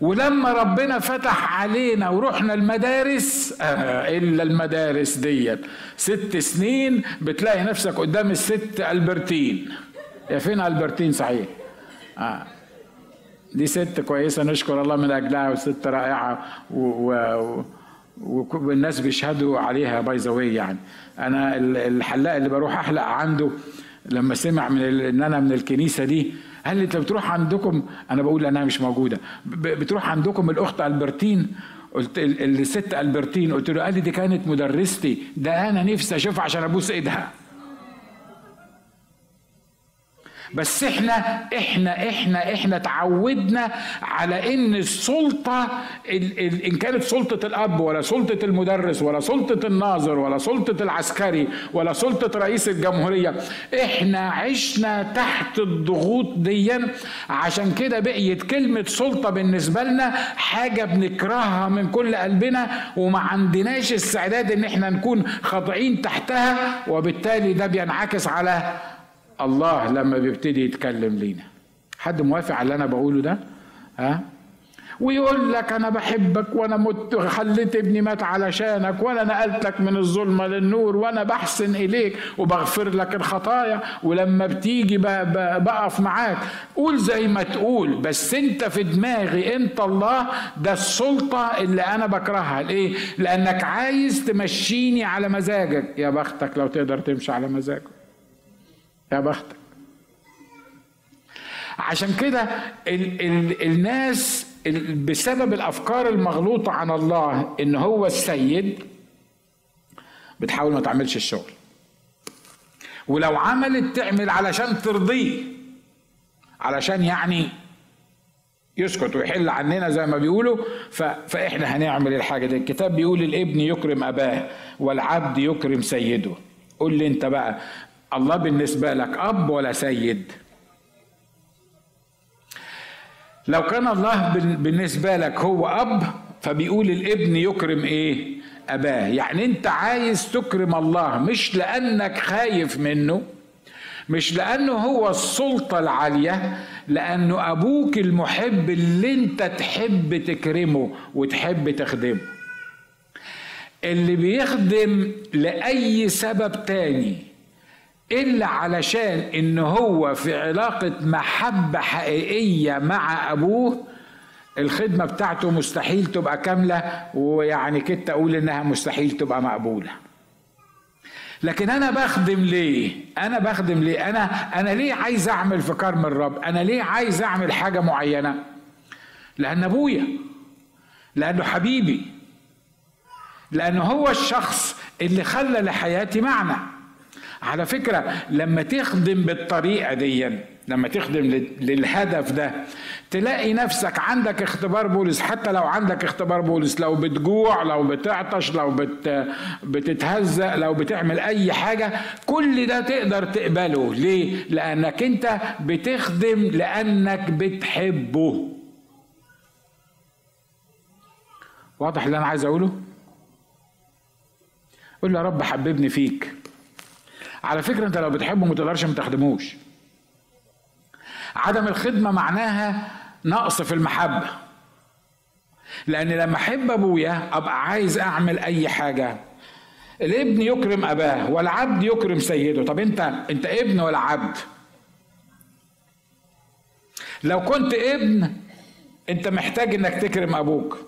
ولما ربنا فتح علينا ورحنا المدارس آه إلا المدارس ديت. ست سنين بتلاقي نفسك قدام الست ألبرتين. يا فين ألبرتين صحيح؟ آه. دي ست كويسة نشكر الله من أجلها وست رائعة و, و... والناس بيشهدوا عليها by the يعني. أنا الحلاق اللي بروح أحلق عنده لما سمع من إن أنا من الكنيسة دي هل أنت بتروح عندكم؟ أنا بقول انها مش موجودة. بتروح عندكم الأخت ألبرتين؟ قلت الست ألبرتين؟ قلت له قال لي دي كانت مدرستي. ده أنا نفسي أشوفها عشان أبوس إيدها. بس إحنا إحنا إحنا إحنا تعودنا على إن السلطة إن كانت سلطة الأب ولا سلطة المدرس ولا سلطة الناظر ولا سلطة العسكري ولا سلطة رئيس الجمهورية إحنا عشنا تحت الضغوط دي عشان كده بقيت كلمة سلطة بالنسبة لنا حاجة بنكرهها من كل قلبنا وما عندناش استعداد إن إحنا نكون خاضعين تحتها وبالتالي ده بينعكس على الله لما بيبتدي يتكلم لينا. حد موافق على اللي أنا بقوله ده؟ ها؟ ويقول لك أنا بحبك وأنا مت خليت ابني مات علشانك وأنا نقلتك من الظلمة للنور وأنا بحسن إليك وبغفر لك الخطايا. ولما بتيجي بقف معاك قول زي ما تقول بس أنت في دماغي أنت الله ده السلطة اللي أنا بكرهها. ليه؟ لأنك عايز تمشيني على مزاجك. يا بختك لو تقدر تمشي على مزاجك. يا بختك عشان كده ال ال الناس بسبب الأفكار المغلوطة عن الله إن هو السيد بتحاول ما تعملش الشغل. ولو عملت تعمل علشان ترضيه علشان يعني يسكت ويحل عننا زي ما بيقولوا فاحنا هنعمل الحاجة دي. الكتاب بيقول الابن يكرم أباه والعبد يكرم سيده. قول لي أنت بقى الله بالنسبة لك أب ولا سيد؟ لو كان الله بالنسبة لك هو أب فبيقول الابن يكرم إيه؟ أباه. يعني أنت عايز تكرم الله مش لأنك خايف منه مش لأنه هو السلطة العالية لأنه أبوك المحب اللي أنت تحب تكرمه وتحب تخدمه. اللي بيخدم لأي سبب تاني إلا علشان إن هو في علاقة محبة حقيقية مع أبوه الخدمة بتاعته مستحيل تبقى كاملة ويعني كنت أقول إنها مستحيل تبقى مقبولة لكن أنا بخدم ليه؟ أنا بخدم ليه؟ أنا أنا ليه عايز أعمل في كرم الرب؟ أنا ليه عايز أعمل حاجة معينة؟ لأن أبويا لأنه حبيبي لأنه هو الشخص اللي خلى لحياتي معنى على فكرة لما تخدم بالطريقة دي لما تخدم للهدف ده تلاقي نفسك عندك اختبار بولس حتى لو عندك اختبار بولس لو بتجوع لو بتعطش لو بت بتتهزأ لو بتعمل أي حاجة كل ده تقدر تقبله. ليه؟ لأنك أنت بتخدم لأنك بتحبه. واضح اللي أنا عايز أقوله؟ قول يا رب حببني فيك. على فكرة انت لو بتحبه ما تقدرش ما تخدموش. عدم الخدمة معناها نقص في المحبة. لأن لما أحب أبويا أبقى عايز أعمل أي حاجة. الابن يكرم أباه والعبد يكرم سيده. طب أنت أنت ابن ولا عبد؟ لو كنت ابن أنت محتاج إنك تكرم أبوك.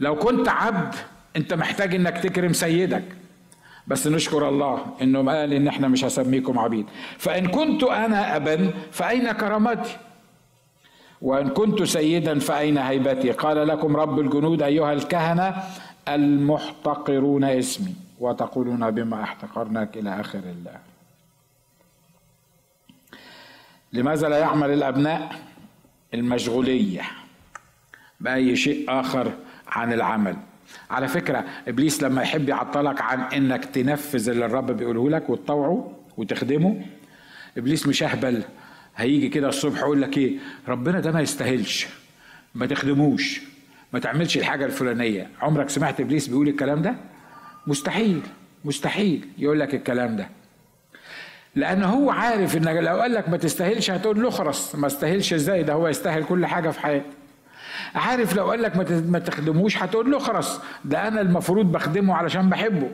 لو كنت عبد أنت محتاج إنك تكرم سيدك. بس نشكر الله إنه قال إن إحنا مش هسميكم عبيد. فإن كنت أنا ابا فأين كرامتي؟ وإن كنت سيدا فأين هيبتي؟ قال لكم رب الجنود أيها الكهنة المحتقرون اسمي وتقولون بما احتقرناك إلى آخر الله. لماذا لا يعمل الأبناء المشغولية بأي شيء آخر عن العمل؟ على فكرة إبليس لما يحب يعطلك عن إنك تنفذ اللي الرب بيقوله لك وتطوعه وتخدمه إبليس مش أهبل. هيجي كده الصبح يقول لك إيه؟ ربنا ده ما يستاهلش. ما تخدموش. ما تعملش الحاجة الفلانية. عمرك سمعت إبليس بيقول الكلام ده؟ مستحيل. مستحيل يقول لك الكلام ده. لأن هو عارف إن لو قال لك ما تستاهلش هتقول له خرس ما استاهلش إزاي؟ ده هو يستاهل كل حاجة في حياته. عارف لو قال لك ما تخدموش هتقول له خلاص ده أنا المفروض بخدمه علشان بحبه.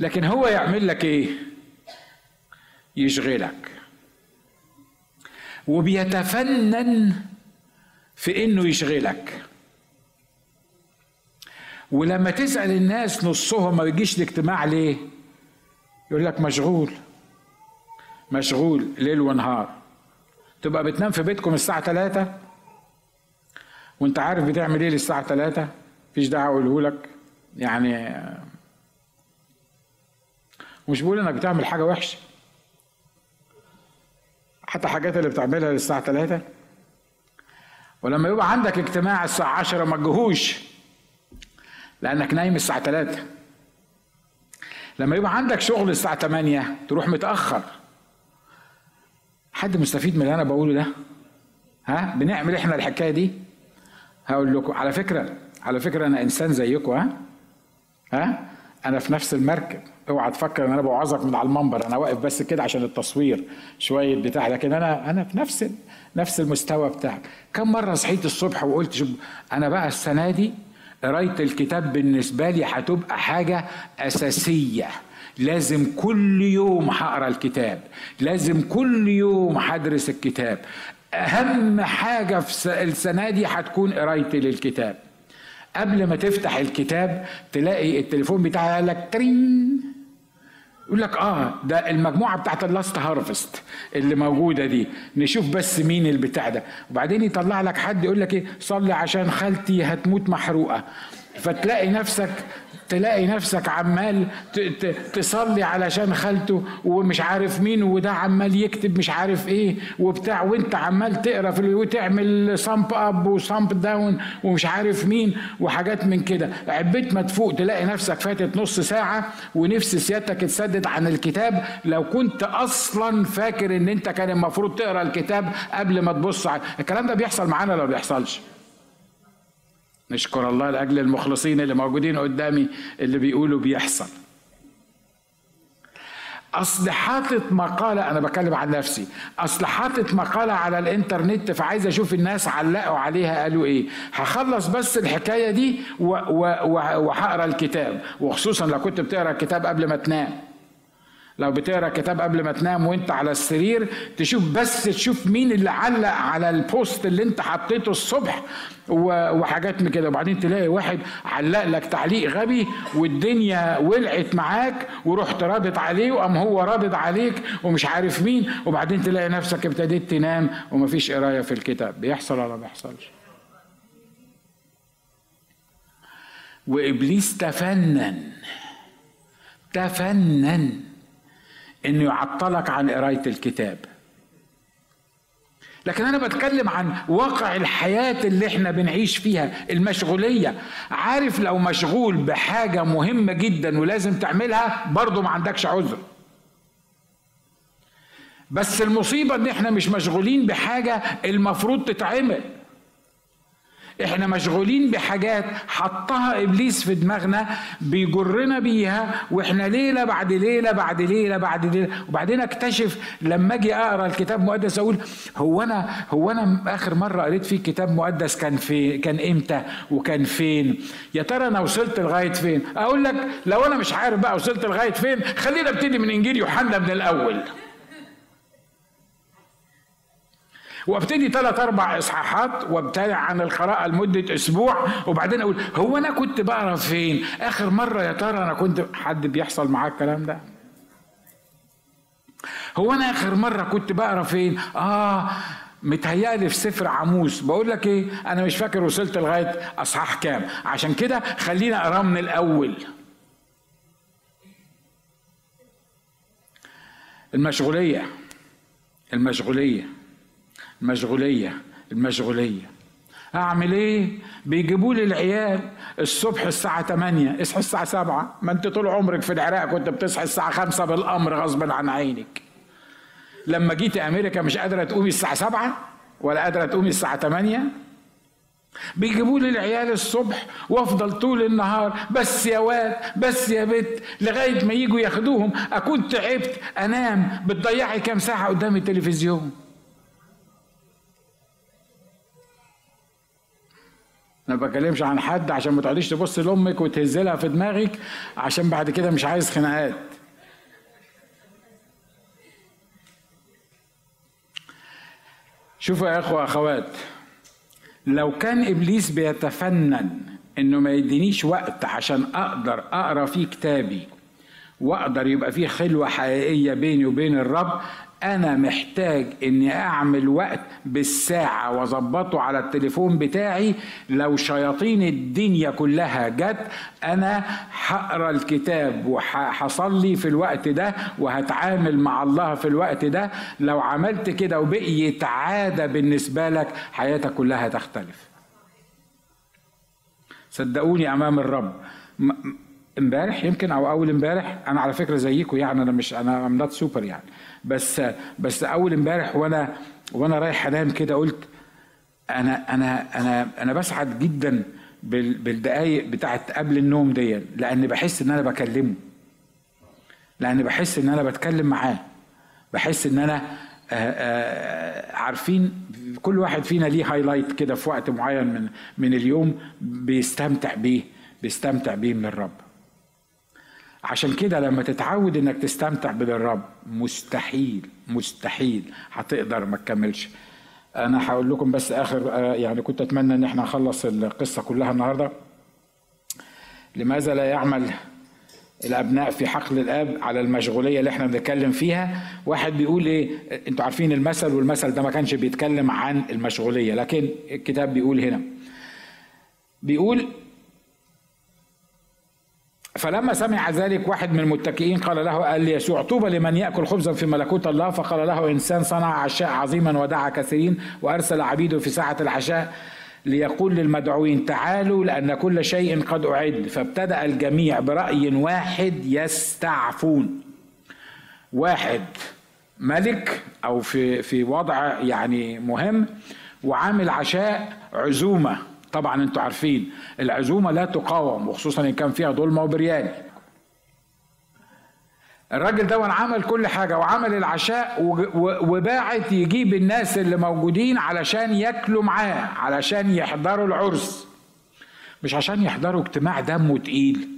لكن هو يعمل لك إيه؟ يشغلك. وبيتفنن في إنه يشغلك. ولما تسأل الناس نصهم ما يجيش الاجتماع ليه؟ يقول لك مشغول. مشغول ليل ونهار. تبقى بتنام في بيتكم الساعة 3 وانت عارف بتعمل إيه للساعة 3 مفيش داعي اقوله لك. يعني مش بقول انك بتعمل حاجة وحشة. حتى الحاجات اللي بتعملها للساعة 3 ولما يبقى عندك اجتماع الساعة 10 ما تجهوش. لأنك نايم الساعة 3 لما يبقى عندك شغل الساعة 8 تروح متأخر. حد مستفيد من اللي أنا بقوله ده؟ ها؟ بنعمل إحنا الحكاية دي؟ هقول لكم على فكرة على فكرة أنا إنسان زيكم ها؟ ها؟ أنا في نفس المركب. اوعى تفكر إن أنا بوعظك من على المنبر. أنا واقف بس كده عشان التصوير شوية بتاع لكن أنا أنا في نفس نفس المستوى بتاعك. كم مرة صحيت الصبح وقلت شوف أنا بقى السنة دي قرايه الكتاب بالنسبة لي هتبقى حاجة أساسية. لازم كل يوم هقرأ الكتاب. لازم كل يوم هدرس الكتاب. أهم حاجة في السنة دي هتكون قرايتي للكتاب. قبل ما تفتح الكتاب تلاقي التليفون بتاعي قال لك ترين. يقول لك آه ده المجموعة بتاعت اللاست هارفست اللي موجودة دي. نشوف بس مين البتاع ده. وبعدين يطلع لك حد يقول لك إيه؟ صلي عشان خالتي هتموت محروقة. فتلاقي نفسك تلاقي نفسك عمال تصلي علشان خالته ومش عارف مين وده عمال يكتب مش عارف إيه وبتاع وأنت عمال تقرا في وتعمل thumb up و thumb down ومش عارف مين وحاجات من كده. عبال ما تفوق تلاقي نفسك فاتت نص ساعة ونفس سيادتك تسدت عن الكتاب. لو كنت أصلا فاكر إن أنت كان المفروض تقرأ الكتاب قبل ما تبص على الكلام ده بيحصل معانا ولا بيحصلش؟ نشكر الله لأجل المخلصين اللي موجودين قدامي اللي بيقولوا بيحصل. أصل حاطط مقالة أنا بكلم عن نفسي. أصل حاطط مقالة على الإنترنت فعايز أشوف الناس علقوا عليها قالوا إيه؟ هخلص بس الحكاية دي وهقرأ الكتاب. وخصوصا لو كنت بتقرأ الكتاب قبل ما تنام. لو بتقرأ كتاب قبل ما تنام وانت على السرير تشوف بس تشوف مين اللي علق على البوست اللي انت حطيته الصبح وحاجات من كده. وبعدين تلاقي واحد علق لك تعليق غبي والدنيا ولعت معاك ورحت رادد عليه وقام هو رادد عليك ومش عارف مين. وبعدين تلاقي نفسك ابتديت تنام ومفيش قراية في الكتاب. بيحصل ولا ما بيحصلش؟ وإبليس تفنن تفنن. إنه يعطلك عن قراية الكتاب. لكن أنا بتكلم عن واقع الحياة اللي إحنا بنعيش فيها المشغولية. عارف لو مشغول بحاجة مهمة جدا ولازم تعملها برضه ما عندكش عذر. بس المصيبة إن إحنا مش مشغولين بحاجة المفروض تتعمل. إحنا مشغولين بحاجات حطها إبليس في دماغنا بيجرنا بيها وإحنا ليلة بعد ليلة بعد ليلة بعد ليلة. وبعدين اكتشف لما أجي أقرأ الكتاب المقدس أقول هو أنا هو أنا آخر مرة قريت فيه كتاب مقدس كان في كان إمتى؟ وكان فين؟ يا ترى أنا وصلت لغاية فين؟ أقول لك لو أنا مش عارف بقى وصلت لغاية فين خلينا ابتدي من إنجيل يوحنا من الأول. وابتدي ثلاث أربع إصحاحات وابتدع عن القراءة لمدة أسبوع وبعدين أقول هو أنا كنت بقرا فين؟ آخر مرة يا ترى أنا كنت حد بيحصل معاه الكلام ده؟ هو أنا آخر مرة كنت بقرا فين؟ آه متهيألي في سفر عموس. بقول لك إيه؟ أنا مش فاكر وصلت لغاية إصحاح كام. عشان كده خلينا اقراه من الأول. المشغولية. المشغولية. المشغولية المشغولية. أعمل إيه؟ بيجيبوا لي العيال الصبح الساعة 8 اصحى الساعة 7 ما أنت طول عمرك في العراق كنت بتصحى الساعة 5 بالأمر غصبا عن عينك. لما جيتي أمريكا مش قادرة تقومي الساعة 7 ولا قادرة تقومي الساعة 8 بيجيبوا لي العيال الصبح وأفضل طول النهار. بس يا واد بس يا بت لغاية ما يجوا ياخدوهم. أكون تعبت أنام. بتضيعي كام ساعة قدام التلفزيون؟ ما بكلمش عن حد عشان ما تقعديش تبص لأمك وتهزلها في دماغك عشان بعد كده مش عايز خناقات. شوفوا يا إخوة أخوات لو كان إبليس بيتفنن إنه ما يدينيش وقت عشان أقدر أقرأ فيه كتابي وأقدر يبقى فيه خلوة حقيقية بيني وبين الرب أنا محتاج إني أعمل وقت بالساعة وأظبطه على التليفون بتاعي. لو شياطين الدنيا كلها جت أنا هقرأ الكتاب وهصلي في الوقت ده وهتعامل مع الله في الوقت ده. لو عملت كده وبقيت عادة بالنسبة لك حياتك كلها تختلف. صدقوني أمام الرب امبارح يمكن أو اول امبارح أنا على فكرة زيكم يعني أنا مش أنا I'm not super يعني. بس بس اول امبارح وأنا وأنا رايح انام كده قلت أنا أنا أنا أنا بسعد جدا بالدقايق بتاعت قبل النوم دي لأن بحس ان أنا بكلمه. لأن بحس ان أنا بتكلم معاه. بحس ان أنا آه، آه، عارفين كل واحد فينا ليه هايلايت كده في وقت معين من من اليوم بيستمتع بيه بيستمتع بيه من الرب. عشان كده لما تتعود إنك تستمتع بالرب مستحيل مستحيل هتقدر ما تكملش. أنا هقول لكم بس آخر آه، يعني كنت أتمنى إن إحنا نخلص القصة كلها النهارده. لماذا لا يعمل الأبناء في حقل الآب على المشغولية اللي إحنا بنتكلم فيها؟ واحد بيقول إيه أنتوا عارفين المثل والمثل ده ما كانش بيتكلم عن المشغولية لكن الكتاب بيقول هنا. بيقول فلما سمع ذلك واحد من المتكئين قال له قال يسوع طوبى لمن يأكل خبزا في ملكوت الله؟ فقال له إنسان صنع عشاء عظيما ودعا كثيرين وأرسل عبيده في ساعة العشاء ليقول للمدعوين تعالوا لأن كل شيء قد أعد. فابتدأ الجميع برأي واحد يستعفون. واحد ملك أو في في وضع يعني مهم وعامل عشاء عزومة. طبعا أنتوا عارفين العزومة لا تقاوم وخصوصا إن كان فيها ظلمة وبريان الراجل ده عمل كل حاجة وعمل العشاء وباعت يجيب الناس اللي موجودين علشان ياكلوا معاه علشان يحضروا العرس. مش عشان يحضروا اجتماع دمه تقيل.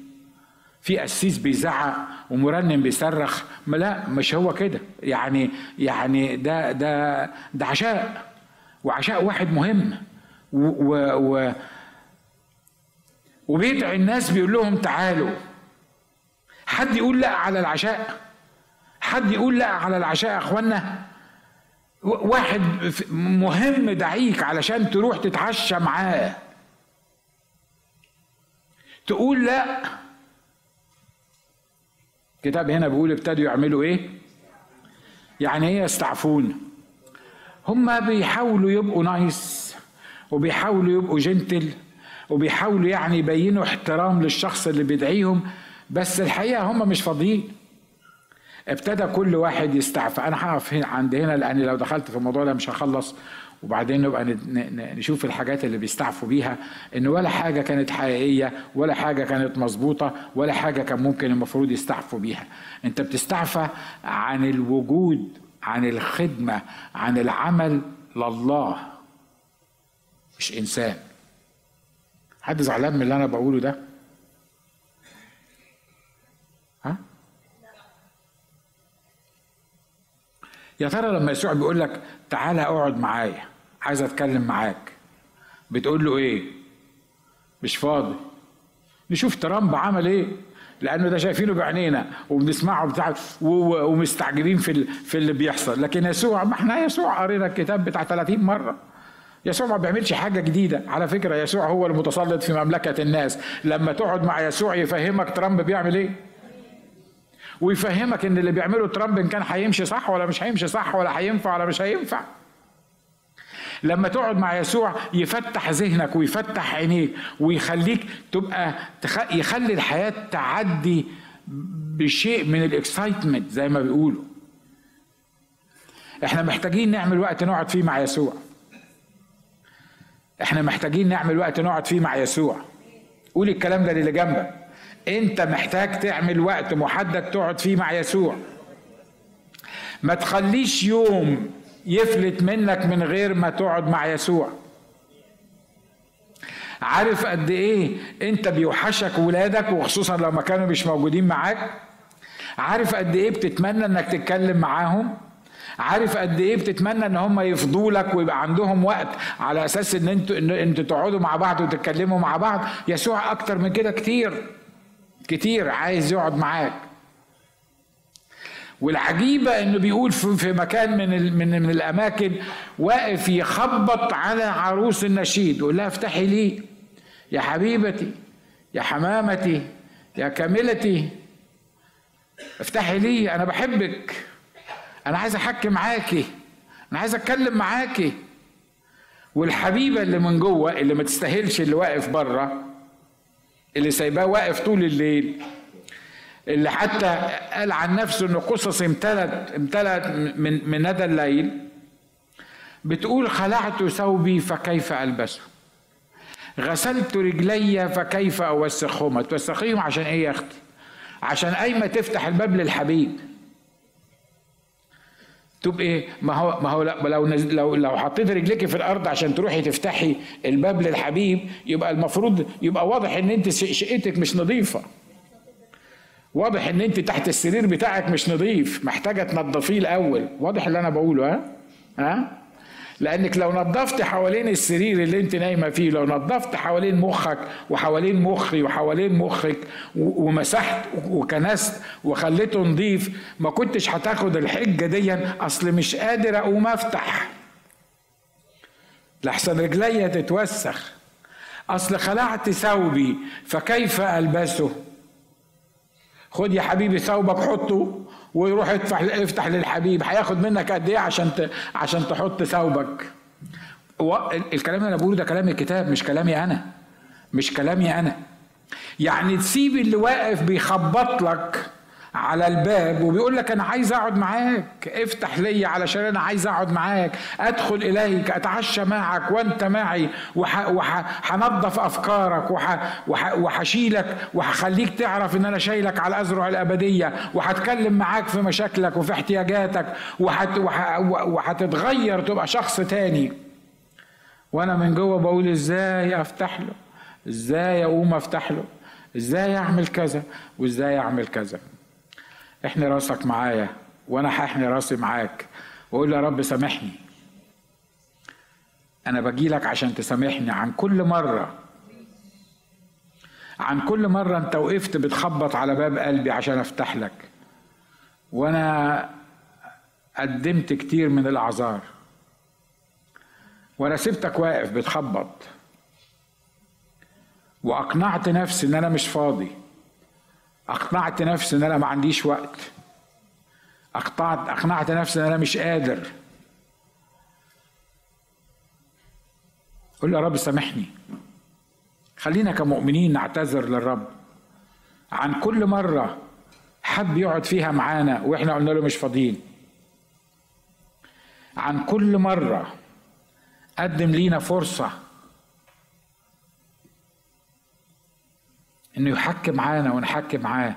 في قسيس بيزعق ومرنم بيصرخ. لا مش هو كده. يعني يعني ده ده ده عشاء. وعشاء واحد مهم. و, و, وبيدعي الناس بيقول لهم تعالوا. حد يقول لا على العشاء؟ حد يقول لا على العشاء يا إخوانا؟ واحد مهم دعيك علشان تروح تتعشى معاه. تقول لا. الكتاب هنا بيقول ابتدوا يعملوا إيه؟ يعني إيه يستعفون؟ هم بيحاولوا يبقوا نايس. وبيحاولوا يبقوا جنتل وبيحاولوا يعني يبينوا احترام للشخص اللي بيدعيهم بس الحقيقة هم مش فاضيين. ابتدى كل واحد يستعفى. أنا هقف عند هنا لأن لو دخلت في الموضوع ده مش هخلص. وبعدين نبقى نشوف الحاجات اللي بيستعفوا بيها إن ولا حاجة كانت حقيقية ولا حاجة كانت مظبوطة ولا حاجة كان ممكن المفروض يستعفوا بيها. أنت بتستعفى عن الوجود عن الخدمة عن العمل لله. مش إنسان. حد زعلان من اللي أنا بقوله ده؟ يا ترى لما يسوع بيقول لك تعالى اقعد معايا عايز أتكلم معاك بتقول له إيه؟ مش فاضي. نشوف ترامب عمل إيه؟ لأنه ده شايفينه بعينينا وبنسمعه بتاع ومستعجبين في في اللي بيحصل. لكن يسوع ما إحنا يسوع قرينا الكتاب بتاع 30 مرة. يسوع ما بيعملش حاجة جديدة. على فكرة يسوع هو المتسلط في مملكة الناس. لما تقعد مع يسوع يفهمك ترامب بيعمل إيه؟ ويفهمك إن اللي بيعمله ترامب إن كان هيمشي صح ولا مش هيمشي صح ولا هينفع ولا مش هينفع. لما تقعد مع يسوع يفتح ذهنك ويفتح عينيك ويخليك تبقى يخلي الحياة تعدي بشيء من الإكسايتمنت زي ما بيقولوا. إحنا محتاجين نعمل وقت نقعد فيه مع يسوع. إحنا محتاجين نعمل وقت نقعد فيه مع يسوع. قول الكلام ده للي جنبك. انت محتاج تعمل وقت محدد تقعد فيه مع يسوع. ما تخليش يوم يفلت منك من غير ما تقعد مع يسوع. عارف قد إيه انت بيوحشك ولادك وخصوصا لو ما كانوا مش موجودين معاك؟ عارف قد إيه بتتمنى انك تتكلم معاهم؟ عارف قد إيه بتتمنى إن هم يفضوا لك ويبقى عندهم وقت على أساس إن أنتوا إن أنتوا تقعدوا مع بعض وتتكلموا مع بعض. يسوع أكتر من كده كتير. كتير عايز يقعد معاك. والعجيبة إنه بيقول في مكان من من من الأماكن واقف يخبط على عروس النشيد. يقول لها افتحي لي. يا حبيبتي يا حمامتي يا كاملتي. افتحي لي أنا بحبك. أنا عايز أحكي معاكي. أنا عايز أتكلم معاكي. والحبيبة اللي من جوه اللي ما تستاهلش اللي واقف بره اللي سايباه واقف طول الليل اللي حتى قال عن نفسه ان قصص امتلت امتلت من من ندى الليل بتقول خلعت ثوبي فكيف ألبسه؟ غسلت رجلي فكيف أوسخهما؟ توسخيهم عشان إيه يا أختي؟ عشان قايمه تفتح الباب للحبيب. تبقى إيه ما هو ما هو لو لو لو حطيت رجلك في الأرض عشان تروحي تفتحي الباب للحبيب يبقى المفروض يبقى واضح إن أنت شقتك مش نظيفة. واضح إن أنت تحت السرير بتاعك مش نظيف محتاجة تنضفيه الأول. واضح اللي أنا بقوله ها؟ ها؟ لانك لو نظفت حوالين السرير اللي انت نايمة فيه لو نظفت حوالين مخك وحوالين مخي وحوالين مخك ومسحت وكنست وخليته نظيف ما كنتش هتاخد الحجة دي أصل مش قادر أقوم أفتح. لحسن رجليا تتوسخ. أصل خلعت ثوبي فكيف ألبسه؟ خد يا حبيبي ثوبك حطه. ويروح يفتح يفتح للحبيب. هياخد منك قد إيه عشان. عشان تحط ثوبك؟ الكلام اللي أنا بقوله ده كلام الكتاب مش كلامي أنا. مش كلامي أنا. يعني تسيب اللي واقف بيخبط لك على الباب وبيقول لك أنا عايز أقعد معاك. افتح لي علشان أنا عايز أقعد معاك. أدخل إليك أتعشى معك وأنت معي. وهنظف أفكارك وهشيلك وهخليك تعرف إن أنا شايلك على الازرع الأبدية. وهتكلم معاك في مشاكلك وفي احتياجاتك. وهتتغير تبقى شخص تاني. وأنا من جوه بقول إزاي أفتح له؟ إزاي أقوم أفتح له؟ إزاي أعمل كذا؟ وإزاي أعمل كذا؟ احني راسك معايا وأنا هحني راسي معاك واقول يا رب سامحني. أنا باجي لك عشان تسامحني عن كل مرة. عن كل مرة انت وقفت بتخبط على باب قلبي عشان افتح لك. وأنا قدمت كتير من الاعذار. وأنا سبتك واقف بتخبط. واقنعت نفسي ان أنا مش فاضي. أقنعت نفسي إن أنا ما عنديش وقت. اقنعت أقنعت نفسي إن أنا مش قادر. قول يا رب سامحني. خلينا كمؤمنين نعتذر للرب. عن كل مرة حب يقعد فيها معانا وإحنا قلنا له مش فاضيين. عن كل مرة قدم لينا فرصة إنه يحكي معانا ونحكي معاه.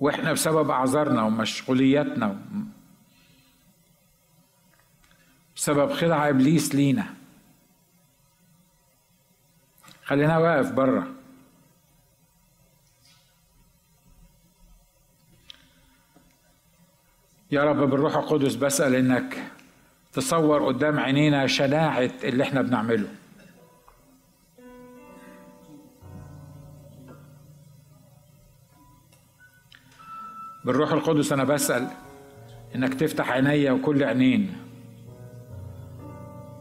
وإحنا بسبب أعذارنا ومشغولياتنا بسبب خدع إبليس لينا. خلينا واقف بره يا رب بالروح القدس بسأل إنك تصور قدام عينينا شناعة اللي إحنا بنعمله. بالروح القدس أنا بسأل إنك تفتح عينيا وكل عينين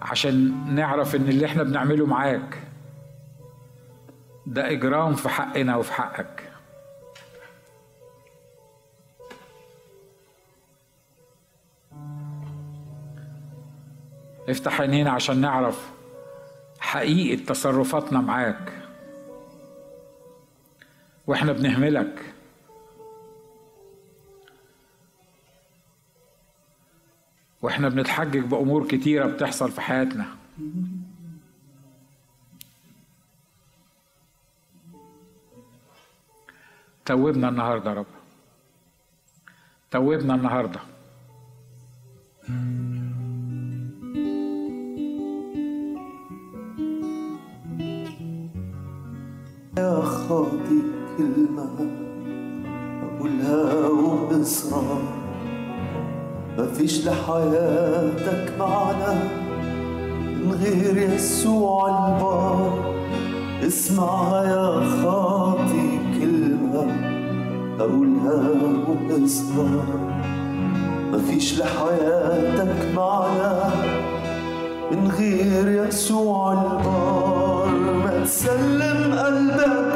عشان نعرف إن اللي إحنا بنعمله معاك ده إجرام في حقنا وفي حقك. افتح عينينا عشان نعرف حقيقة تصرفاتنا معاك. وإحنا بنهملك. وإحنا بنتحجج بأمور كتيرة بتحصل في حياتنا. توبنا النهارده يا رب. توبنا النهارده. يا خاطي كلمة أقولها وبإصرار مفيش لحياتك معنى من غير يسوع البار. اسمعها يا خاطي كلمة أقولها وبإصرار مفيش لحياتك معنى من غير يسوع البار. ما تسلم قلبك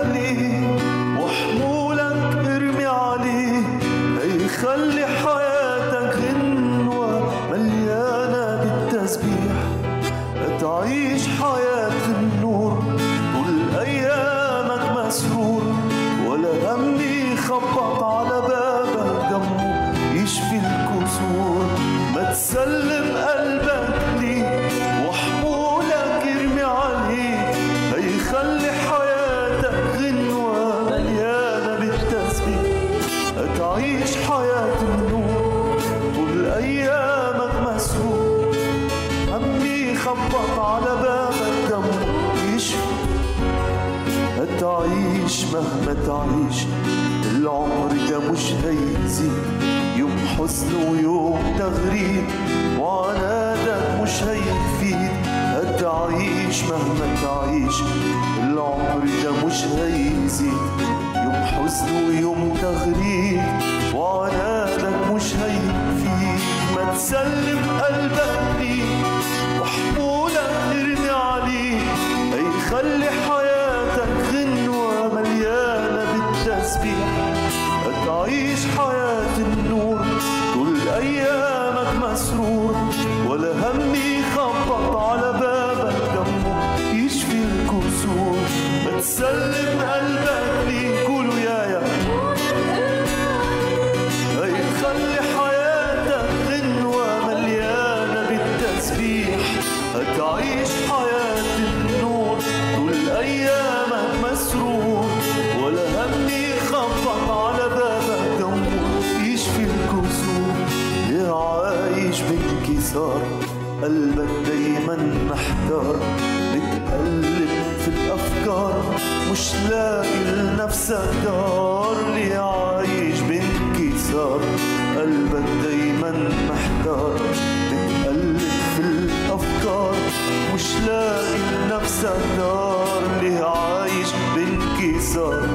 دار ليه عايش بانكسار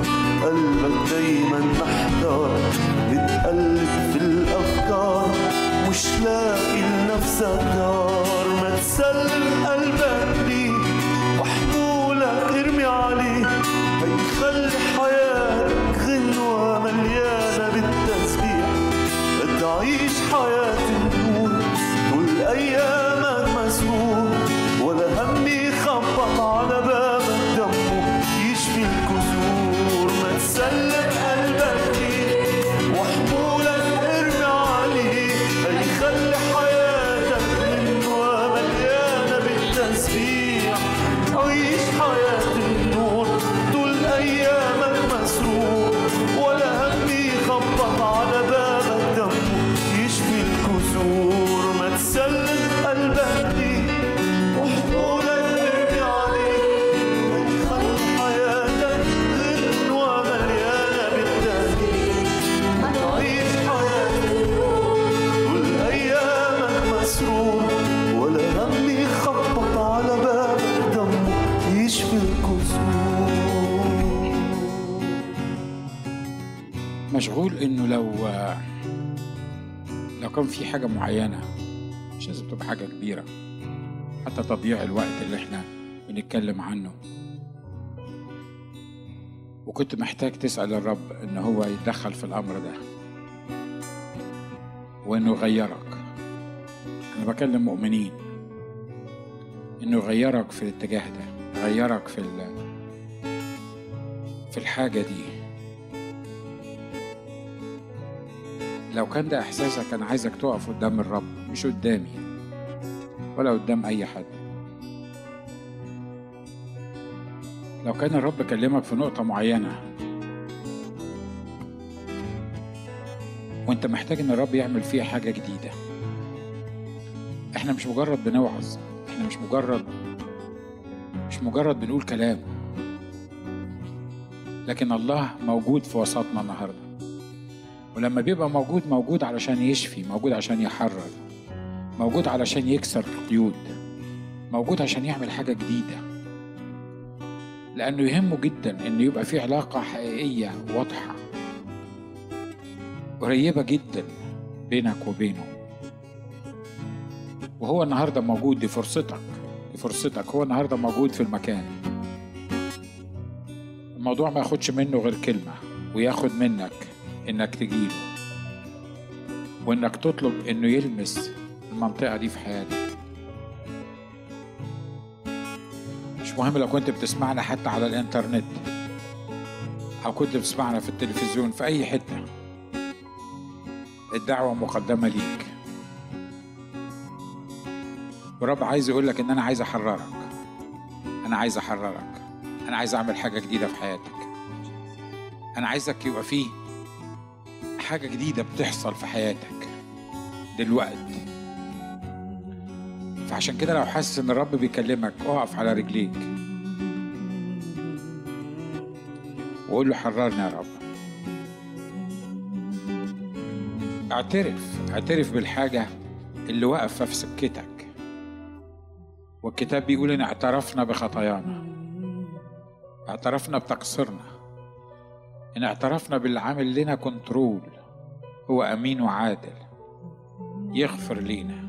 قلبك دايما محتار. بتقلب في الأفكار. مش لاقي لنفسك دار ما تسلم قلبك. كان في حاجة معينة. مش لازم تبقى حاجة كبيرة. حتى تضييع الوقت اللي إحنا بنتكلم عنه. وكنت محتاج تسأل الرب إن هو يتدخل في الأمر ده. وإنه يغيرك. أنا بكلم مؤمنين. إنه يغيرك في الاتجاه ده. يغيرك في في الحاجة دي. لو كان ده إحساسك أنا عايزك تقف قدام الرب مش قدامي. ولا قدام أي حد. لو كان الرب كلمك في نقطة معينة وأنت محتاج إن الرب يعمل فيها حاجة جديدة. إحنا مش مجرد بنوعظ إحنا مش مجرد مش مجرد بنقول كلام. لكن الله موجود في وسطنا النهارده. ولما بيبقى موجود موجود علشان يشفي موجود عشان يحرر موجود علشان يكسر القيود موجود عشان يعمل حاجة جديدة. لأنه يهمه جدا إنه يبقى في علاقة حقيقية واضحة قريبة جدا بينك وبينه. وهو النهاردة موجود دي فرصتك دي فرصتك هو النهاردة موجود في المكان. الموضوع ما ياخدش منه غير كلمة وياخد منك إنك تجيله وإنك تطلب إنه يلمس المنطقة دي في حياتك. مش مهم لو كنت بتسمعنا حتى على الإنترنت أو كنت بتسمعنا في التلفزيون في أي حتة. الدعوة مقدمة ليك. ورب عايز يقول لك إن أنا عايز أحررك. أنا عايز أحررك. أنا عايز أعمل حاجة جديدة في حياتك. أنا عايزك يبقى فيه حاجة جديدة بتحصل في حياتك دلوقتي. فعشان كده لو حاسس إن الرب بيكلمك اقف على رجليك. وقول له حررني يا رب. اعترف اعترف بالحاجة اللي واقفة في سكتك. والكتاب بيقول إن اعترفنا بخطايانا. اعترفنا بتقصيرنا. إن اعترفنا باللي عامل لنا كنترول هو أمين وعادل يغفر لينا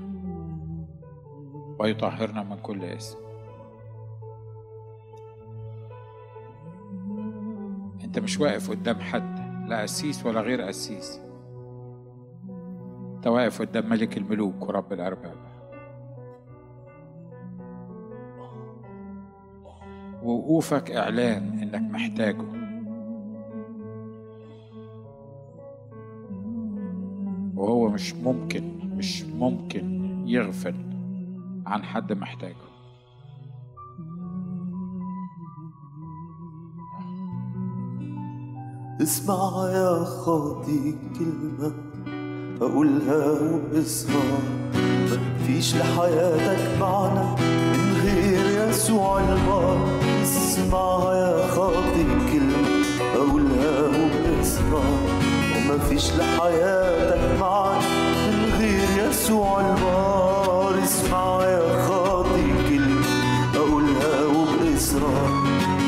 ويطهرنا من كل اسم أنت مش واقف قدام حد لا قسيس ولا غير قسيس. أنت واقف قدام ملك الملوك ورب الأرباب. ووقوفك إعلان إنك محتاجه. مش ممكن مش ممكن يغفل عن حد محتاجه. اسمع يا خاطي كلمة أقولها وبإصرار مفيش لحياتك معنى من غير يسوع البار اسمع يا خاطي كلمة أقولها وبإصرار ومفيش لحياتك معنى من غير يسوع البار اسمع يا خاطي كلمة أقولها وبإصرار.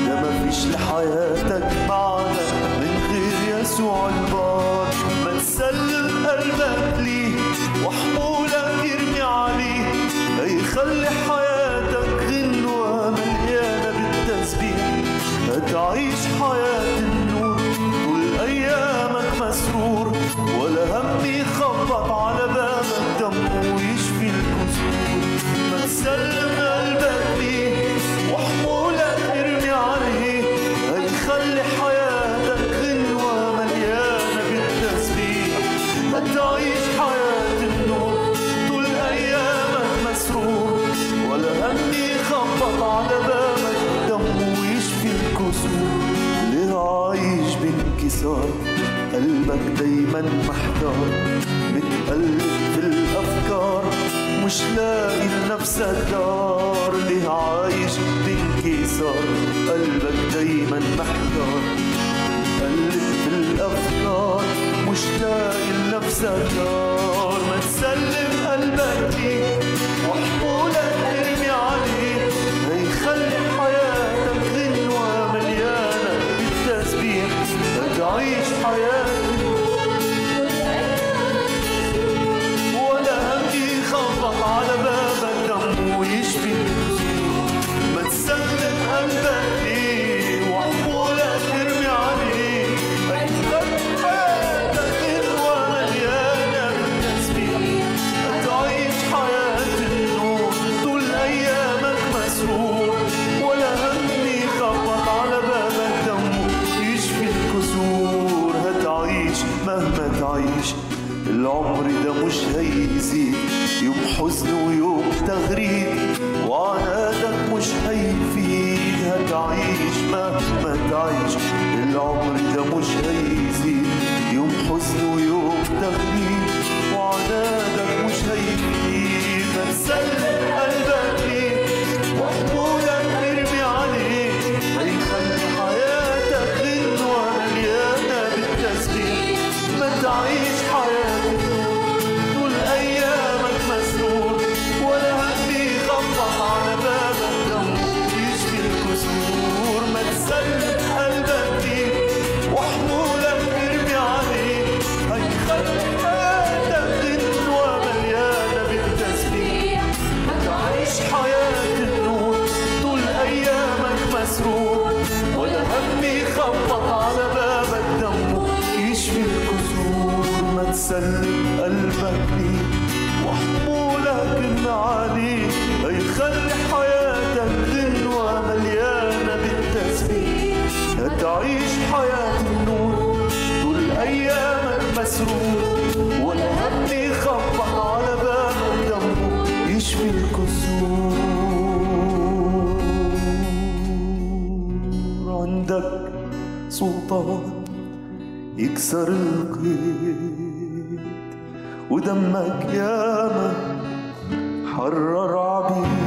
ده مفيش لحياتك معنى من غير يسوع البار قلبك دايما محتار متقلب في الأفكار. مش لاقي لنفسك دار ليه عايش بانكسار. قلبك دايما محتار قلب في الأفكار. مش لاقي لنفسك دار ما تسلم قلبك ليه؟ تغريب وعنادك مش هيفيد هتعيش مهما تعيش العمر ده مش هيزيد يوم حزن ويوم تغريب وعنادك مش هيفيد ما تسلم قلبك سلطان يكسر القيد ودمك ياما حرر عبيد.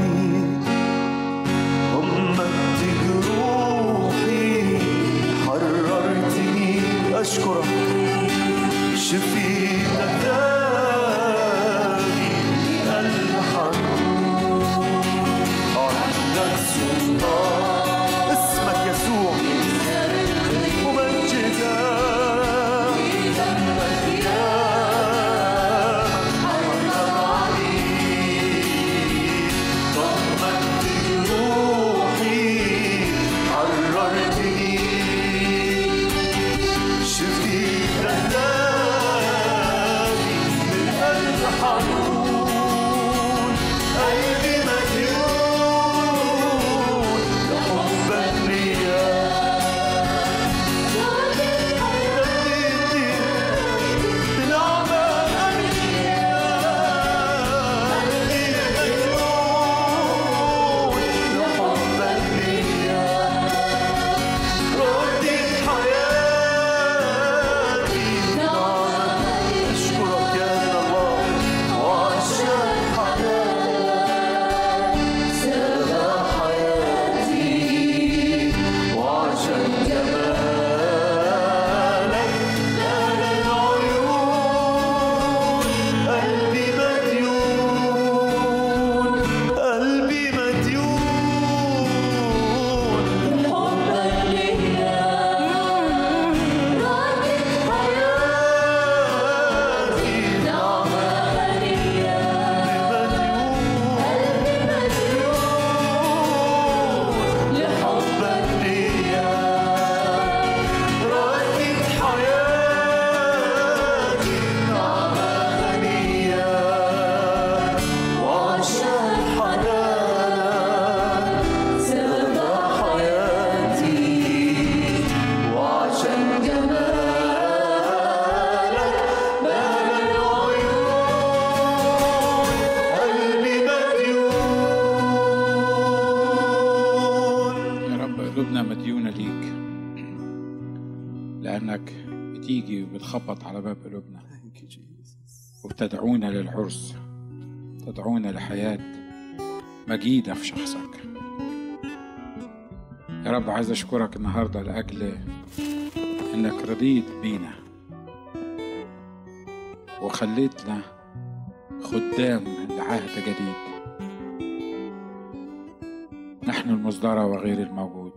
وبتدعونا للعرس تدعونا لحياة مجيدة في شخصك. يا رب عايز أشكرك النهاردة لأجل إنك رضيت بينا وخليتنا خدام لعهد جديد. نحن المصدرة وغير الموجود.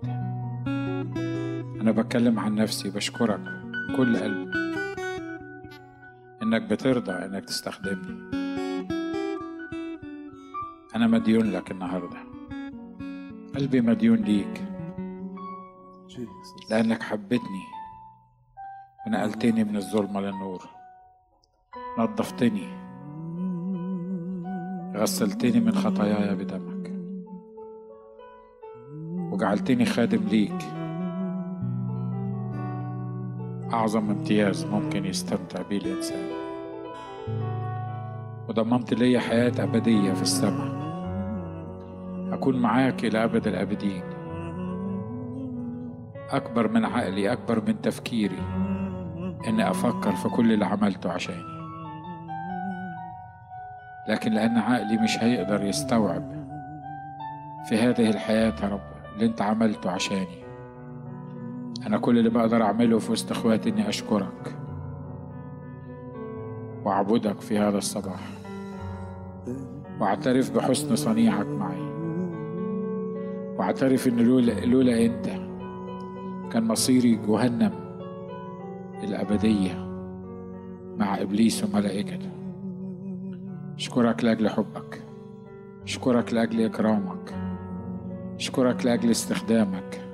أنا بتكلم عن نفسي بشكرك كل قلب إنك بترضى إنك تستخدمني. أنا مديون لك النهاردة. قلبي مديون ليك. لأنك حبيتني. ونقلتني من الظلمة للنور. نظفتني. غسلتني من خطاياي بدمك. وجعلتني خادم ليك. أعظم امتياز ممكن يستمتع بيه الإنسان. وضمنت لي حياة أبدية في السماء. أكون معاك إلى أبد الآبدين. أكبر من عقلي أكبر من تفكيري. إني أفكر في كل اللي عملته عشاني. لكن لأن عقلي مش هيقدر يستوعب في هذه الحياة يا رب اللي أنت عملته عشاني. أنا كل اللي بقدر أعمله في وسط إخواتي إني أشكرك وأعبدك في هذا الصباح. وأعترف بحسن صنيعك معي. وأعترف إن لولا, لولا أنت كان مصيري جهنم الأبدية مع إبليس وملائكته. أشكرك لأجل حبك. أشكرك لأجل إكرامك. أشكرك لأجل استخدامك.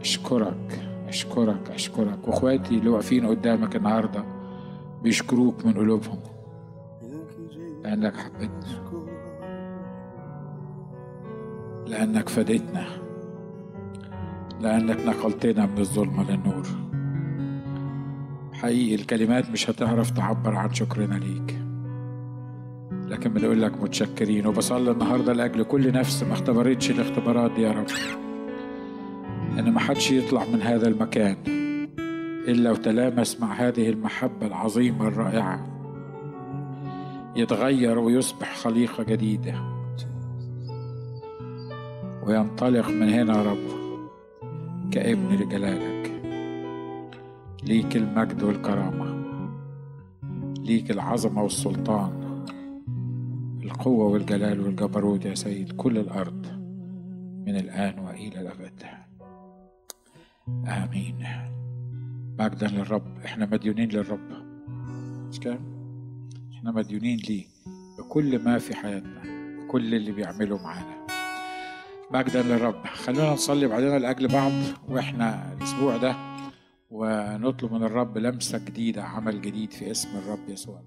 أشكرك أشكرك أشكرك. وإخواتي اللي واقفين قدامك النهاردة بيشكروك من قلوبهم. لأنك حبيتنا. لأنك فديتنا لأنك نقلتنا من الظلمة للنور. حقيقي الكلمات مش هتعرف تعبر عن شكرنا ليك. لكن بنقول لك متشكرين. وبصلي النهارده لأجل كل نفس ما اختبرتش الاختبارات دي يا رب. أن ما حدش يطلع من هذا المكان إلا وتلامس مع هذه المحبة العظيمة الرائعة. يتغير ويصبح خليقة جديدة. وينطلق من هنا يا رب كابن لجلالك. ليك المجد والكرامة. ليك العظمة والسلطان. القوة والجلال والجبروت يا سيد. كل الأرض من الآن وإلى الأبد. آمين. مجدا للرب إحنا مديونين للرب. مش كده؟ إحنا مديونين ليه؟ بكل ما في حياتنا كل اللي بيعمله معانا. مجدا للرب خلونا نصلي بعدين لأجل بعض وإحنا الأسبوع ده ونطلب من الرب لمسة جديدة عمل جديد في اسم الرب يسوع.